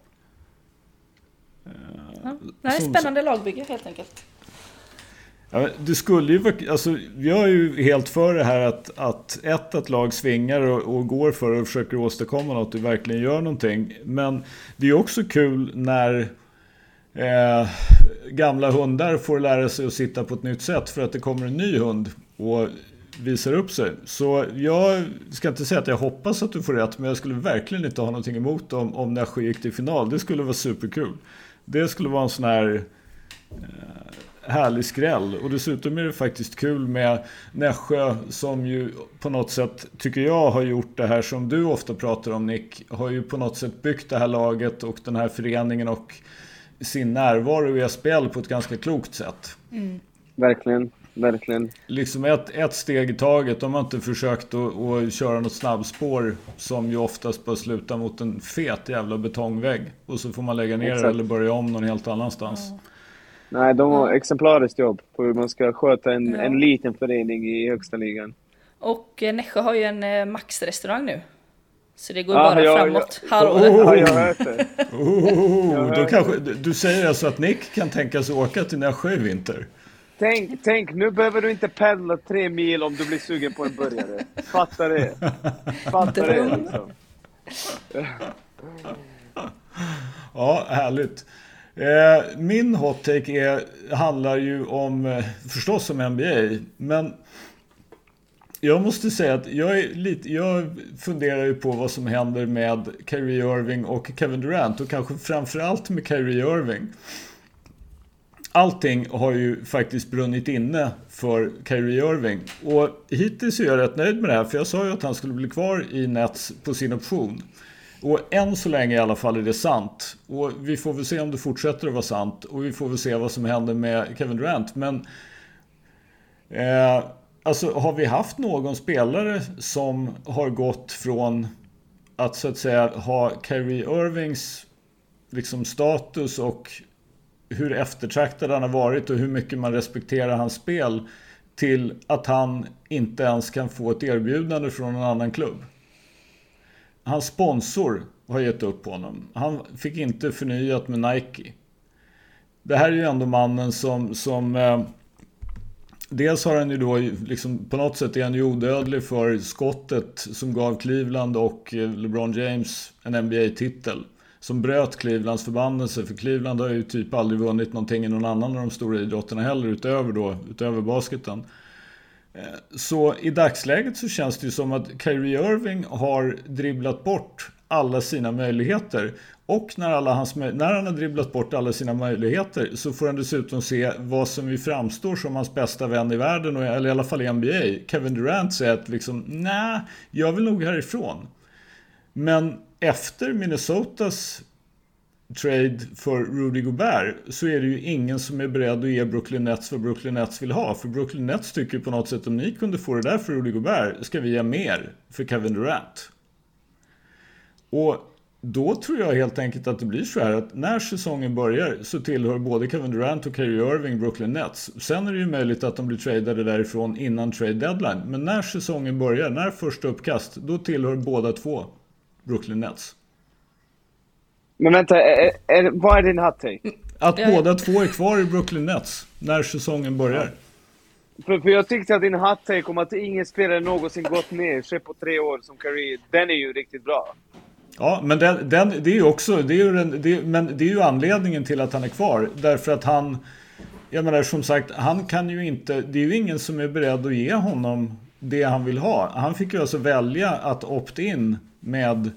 Ja, nej, spännande lagbygge helt enkelt. Ja, det skulle ju alltså, jag är ju helt för det här att, att ett, att lag svingar och, och går för och försöker åstadkomma något och verkligen gör någonting. Men det är också kul när eh, gamla hundar får lära sig att sitta på ett nytt sätt för att det kommer en ny hund och visar upp sig. Så jag ska inte säga att jag hoppas att du får rätt, men jag skulle verkligen inte ha någonting emot om, om Nässjö gick till final. Det skulle vara superkul. Det skulle vara en sån här eh, härlig skräll. Och dessutom är det faktiskt kul med Nässjö som ju på något sätt, tycker jag, har gjort det här som du ofta pratar om Nick. Har ju på något sätt byggt det här laget och den här föreningen och sin närvaro i SPL på ett ganska klokt sätt. Mm. Verkligen. Verkligen. Liksom ett, ett steg i taget. De har inte försökt att, att köra något snabbspår som ju oftast bara slutar mot en fet jävla betongvägg. Och så får man lägga ner Exakt. eller börja om någon helt annanstans. Ja. Nej, de har exemplariskt jobb på hur man ska sköta en, ja. en liten förening i högsta ligan. Och eh, Nässjö har ju en eh, Max-restaurang nu. Så det går ah, bara ja, framåt. Ja, oh, ja, jag hört det. Oh, då kanske, du säger alltså att Nick kan tänka sig åka till Nässjö i vinter? Tänk, tänk, nu behöver du inte pendla tre mil om du blir sugen på en burgare. Fatta det. Fatta det liksom. Ja, härligt. Eh, min hot take är, handlar ju om, eh, förstås om NBA, men jag måste säga att jag, är lite, jag funderar ju på vad som händer med Kyrie Irving och Kevin Durant och kanske framförallt med Kyrie Irving. Allting har ju faktiskt brunnit inne för Kyrie Irving. Och hittills är jag rätt nöjd med det här, för jag sa ju att han skulle bli kvar i Nets på sin option. Och än så länge i alla fall är det sant. Och vi får väl se om det fortsätter att vara sant. Och vi får väl se vad som händer med Kevin Durant. Men eh, alltså har vi haft någon spelare som har gått från att så att säga ha Kyrie Irvings liksom status och hur eftertraktad han har varit och hur mycket man respekterar hans spel till att han inte ens kan få ett erbjudande från en annan klubb. Hans sponsor har gett upp på honom. Han fick inte förnyat med Nike. Det här är ju ändå mannen som, som eh, Dels har han ju då liksom, på något sätt är han ju odödlig för skottet som gav Cleveland och eh, LeBron James en NBA-titel som bröt Clevelands förbannelse. För Cleveland har ju typ aldrig vunnit någonting i någon annan av de stora idrotterna heller utöver, då, utöver basketen. Eh, så i dagsläget så känns det ju som att Kyrie Irving har dribblat bort alla sina möjligheter. Och när, alla hans, när han har dribblat bort alla sina möjligheter så får han dessutom se vad som ju framstår som hans bästa vän i världen, eller i alla fall i NBA. Kevin Durant säger att liksom, nej, jag vill nog härifrån. Men efter Minnesotas trade för Rudy Gobert så är det ju ingen som är beredd att ge Brooklyn Nets vad Brooklyn Nets vill ha. För Brooklyn Nets tycker på något sätt om ni kunde få det där för Rudy Gobert ska vi ge mer för Kevin Durant. Och då tror jag helt enkelt att det blir så här att när säsongen börjar så tillhör både Kevin Durant och Kyrie Irving Brooklyn Nets. Sen är det ju möjligt att de blir tradade därifrån innan trade deadline. Men när säsongen börjar, när första uppkast, då tillhör båda två Brooklyn Nets. Men vänta, är, är, vad är din hot take? Att jag... båda två är kvar i Brooklyn Nets när säsongen börjar. För, för jag tyckte att din hot take om att ingen spelare någonsin gått ner sig på tre år som Curry, den är ju riktigt bra. Ja, men den, den, det är ju också, det är ju, den, det, men det är ju anledningen till att han är kvar. Därför att han, jag menar som sagt, han kan ju inte, det är ju ingen som är beredd att ge honom det han vill ha. Han fick ju alltså välja att opt-in med,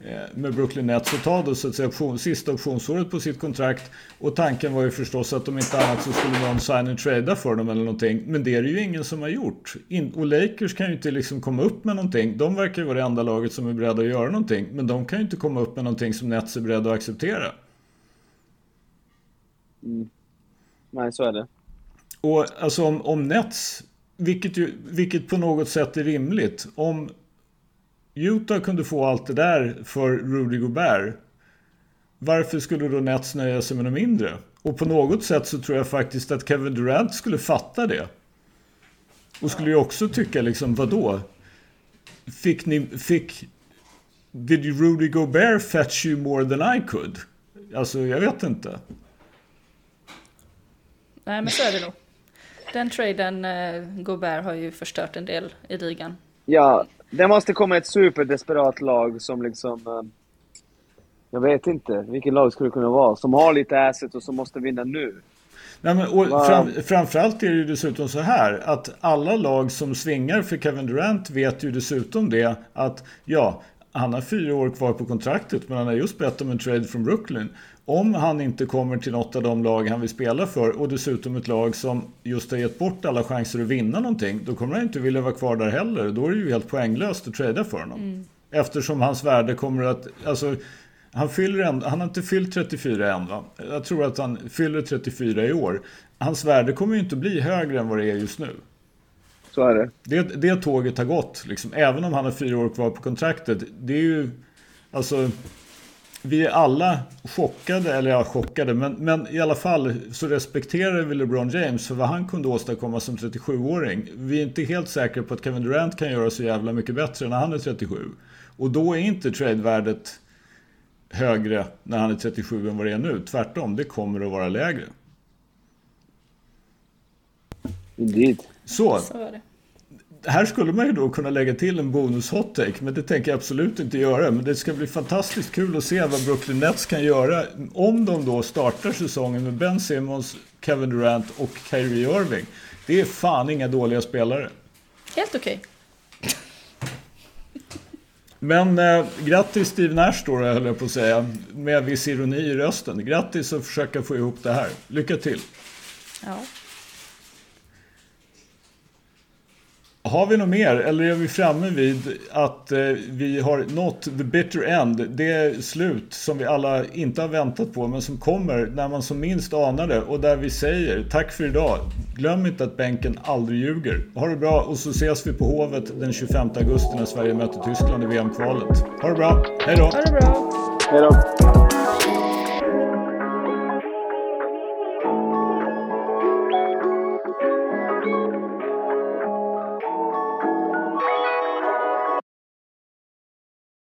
eh, med Brooklyn Nets och ta då så att säga option, sista optionsåret på sitt kontrakt. Och tanken var ju förstås att om inte annat så skulle någon sign and trada för dem eller någonting. Men det är det ju ingen som har gjort. och Lakers kan ju inte liksom komma upp med någonting. De verkar ju vara det enda laget som är beredda att göra någonting. Men de kan ju inte komma upp med någonting som Nets är beredda att acceptera. Mm. Nej, så är det. Och alltså om, om Nets, vilket, ju, vilket på något sätt är rimligt. Om Utah kunde få allt det där för Rudy Gobert. Varför skulle då Nets nöja sig med något mindre? Och på något sätt så tror jag faktiskt att Kevin Durant skulle fatta det. Och skulle ju också tycka liksom, vadå? Fick ni, fick... Did Rudy Gobert fetch you more than I could? Alltså, jag vet inte. Nej, men så är det nog. Den traden, eh, Gobert har ju förstört en del i ligan. Ja, det måste komma ett superdesperat lag som liksom... Jag vet inte. Vilket lag skulle det kunna vara? Som har lite asset och som måste vinna nu. Nej, men, och fram, framförallt är det ju dessutom så här att alla lag som svingar för Kevin Durant vet ju dessutom det att ja, han har fyra år kvar på kontraktet men han har just bett om en trade från Brooklyn. Om han inte kommer till något av de lag han vill spela för och dessutom ett lag som just har gett bort alla chanser att vinna någonting då kommer han inte vilja vara kvar där heller. Då är det ju helt poänglöst att trada för honom. Mm. Eftersom hans värde kommer att... Alltså, han, fyller en, han har inte fyllt 34 än va? Jag tror att han fyller 34 i år. Hans värde kommer ju inte bli högre än vad det är just nu. Så är det. Det, det tåget har gått, liksom, även om han har fyra år kvar på kontraktet. Det är ju, alltså, vi är alla chockade, eller ja, chockade, men, men i alla fall så respekterar vi LeBron James för vad han kunde åstadkomma som 37-åring. Vi är inte helt säkra på att Kevin Durant kan göra så jävla mycket bättre när han är 37. Och då är inte tradevärdet högre när han är 37 än vad det är nu. Tvärtom, det kommer att vara lägre. Indeed. Så. Så här skulle man ju då kunna lägga till en bonus hot take, men det tänker jag absolut inte göra. Men det ska bli fantastiskt kul att se vad Brooklyn Nets kan göra om de då startar säsongen med Ben Simmons, Kevin Durant och Kyrie Irving. Det är fan inga dåliga spelare. Helt okej. Okay. Men eh, grattis Steve Nash då, höll jag på att säga, med viss ironi i rösten. Grattis att försöka få ihop det här. Lycka till! Ja. Har vi något mer eller är vi framme vid att eh, vi har nått the bitter end? Det slut som vi alla inte har väntat på men som kommer när man som minst anar det och där vi säger tack för idag. Glöm inte att bänken aldrig ljuger. Ha det bra och så ses vi på Hovet den 25 augusti när Sverige möter Tyskland i VM-kvalet. Ha det bra, hej då! Ha det bra! Hej då!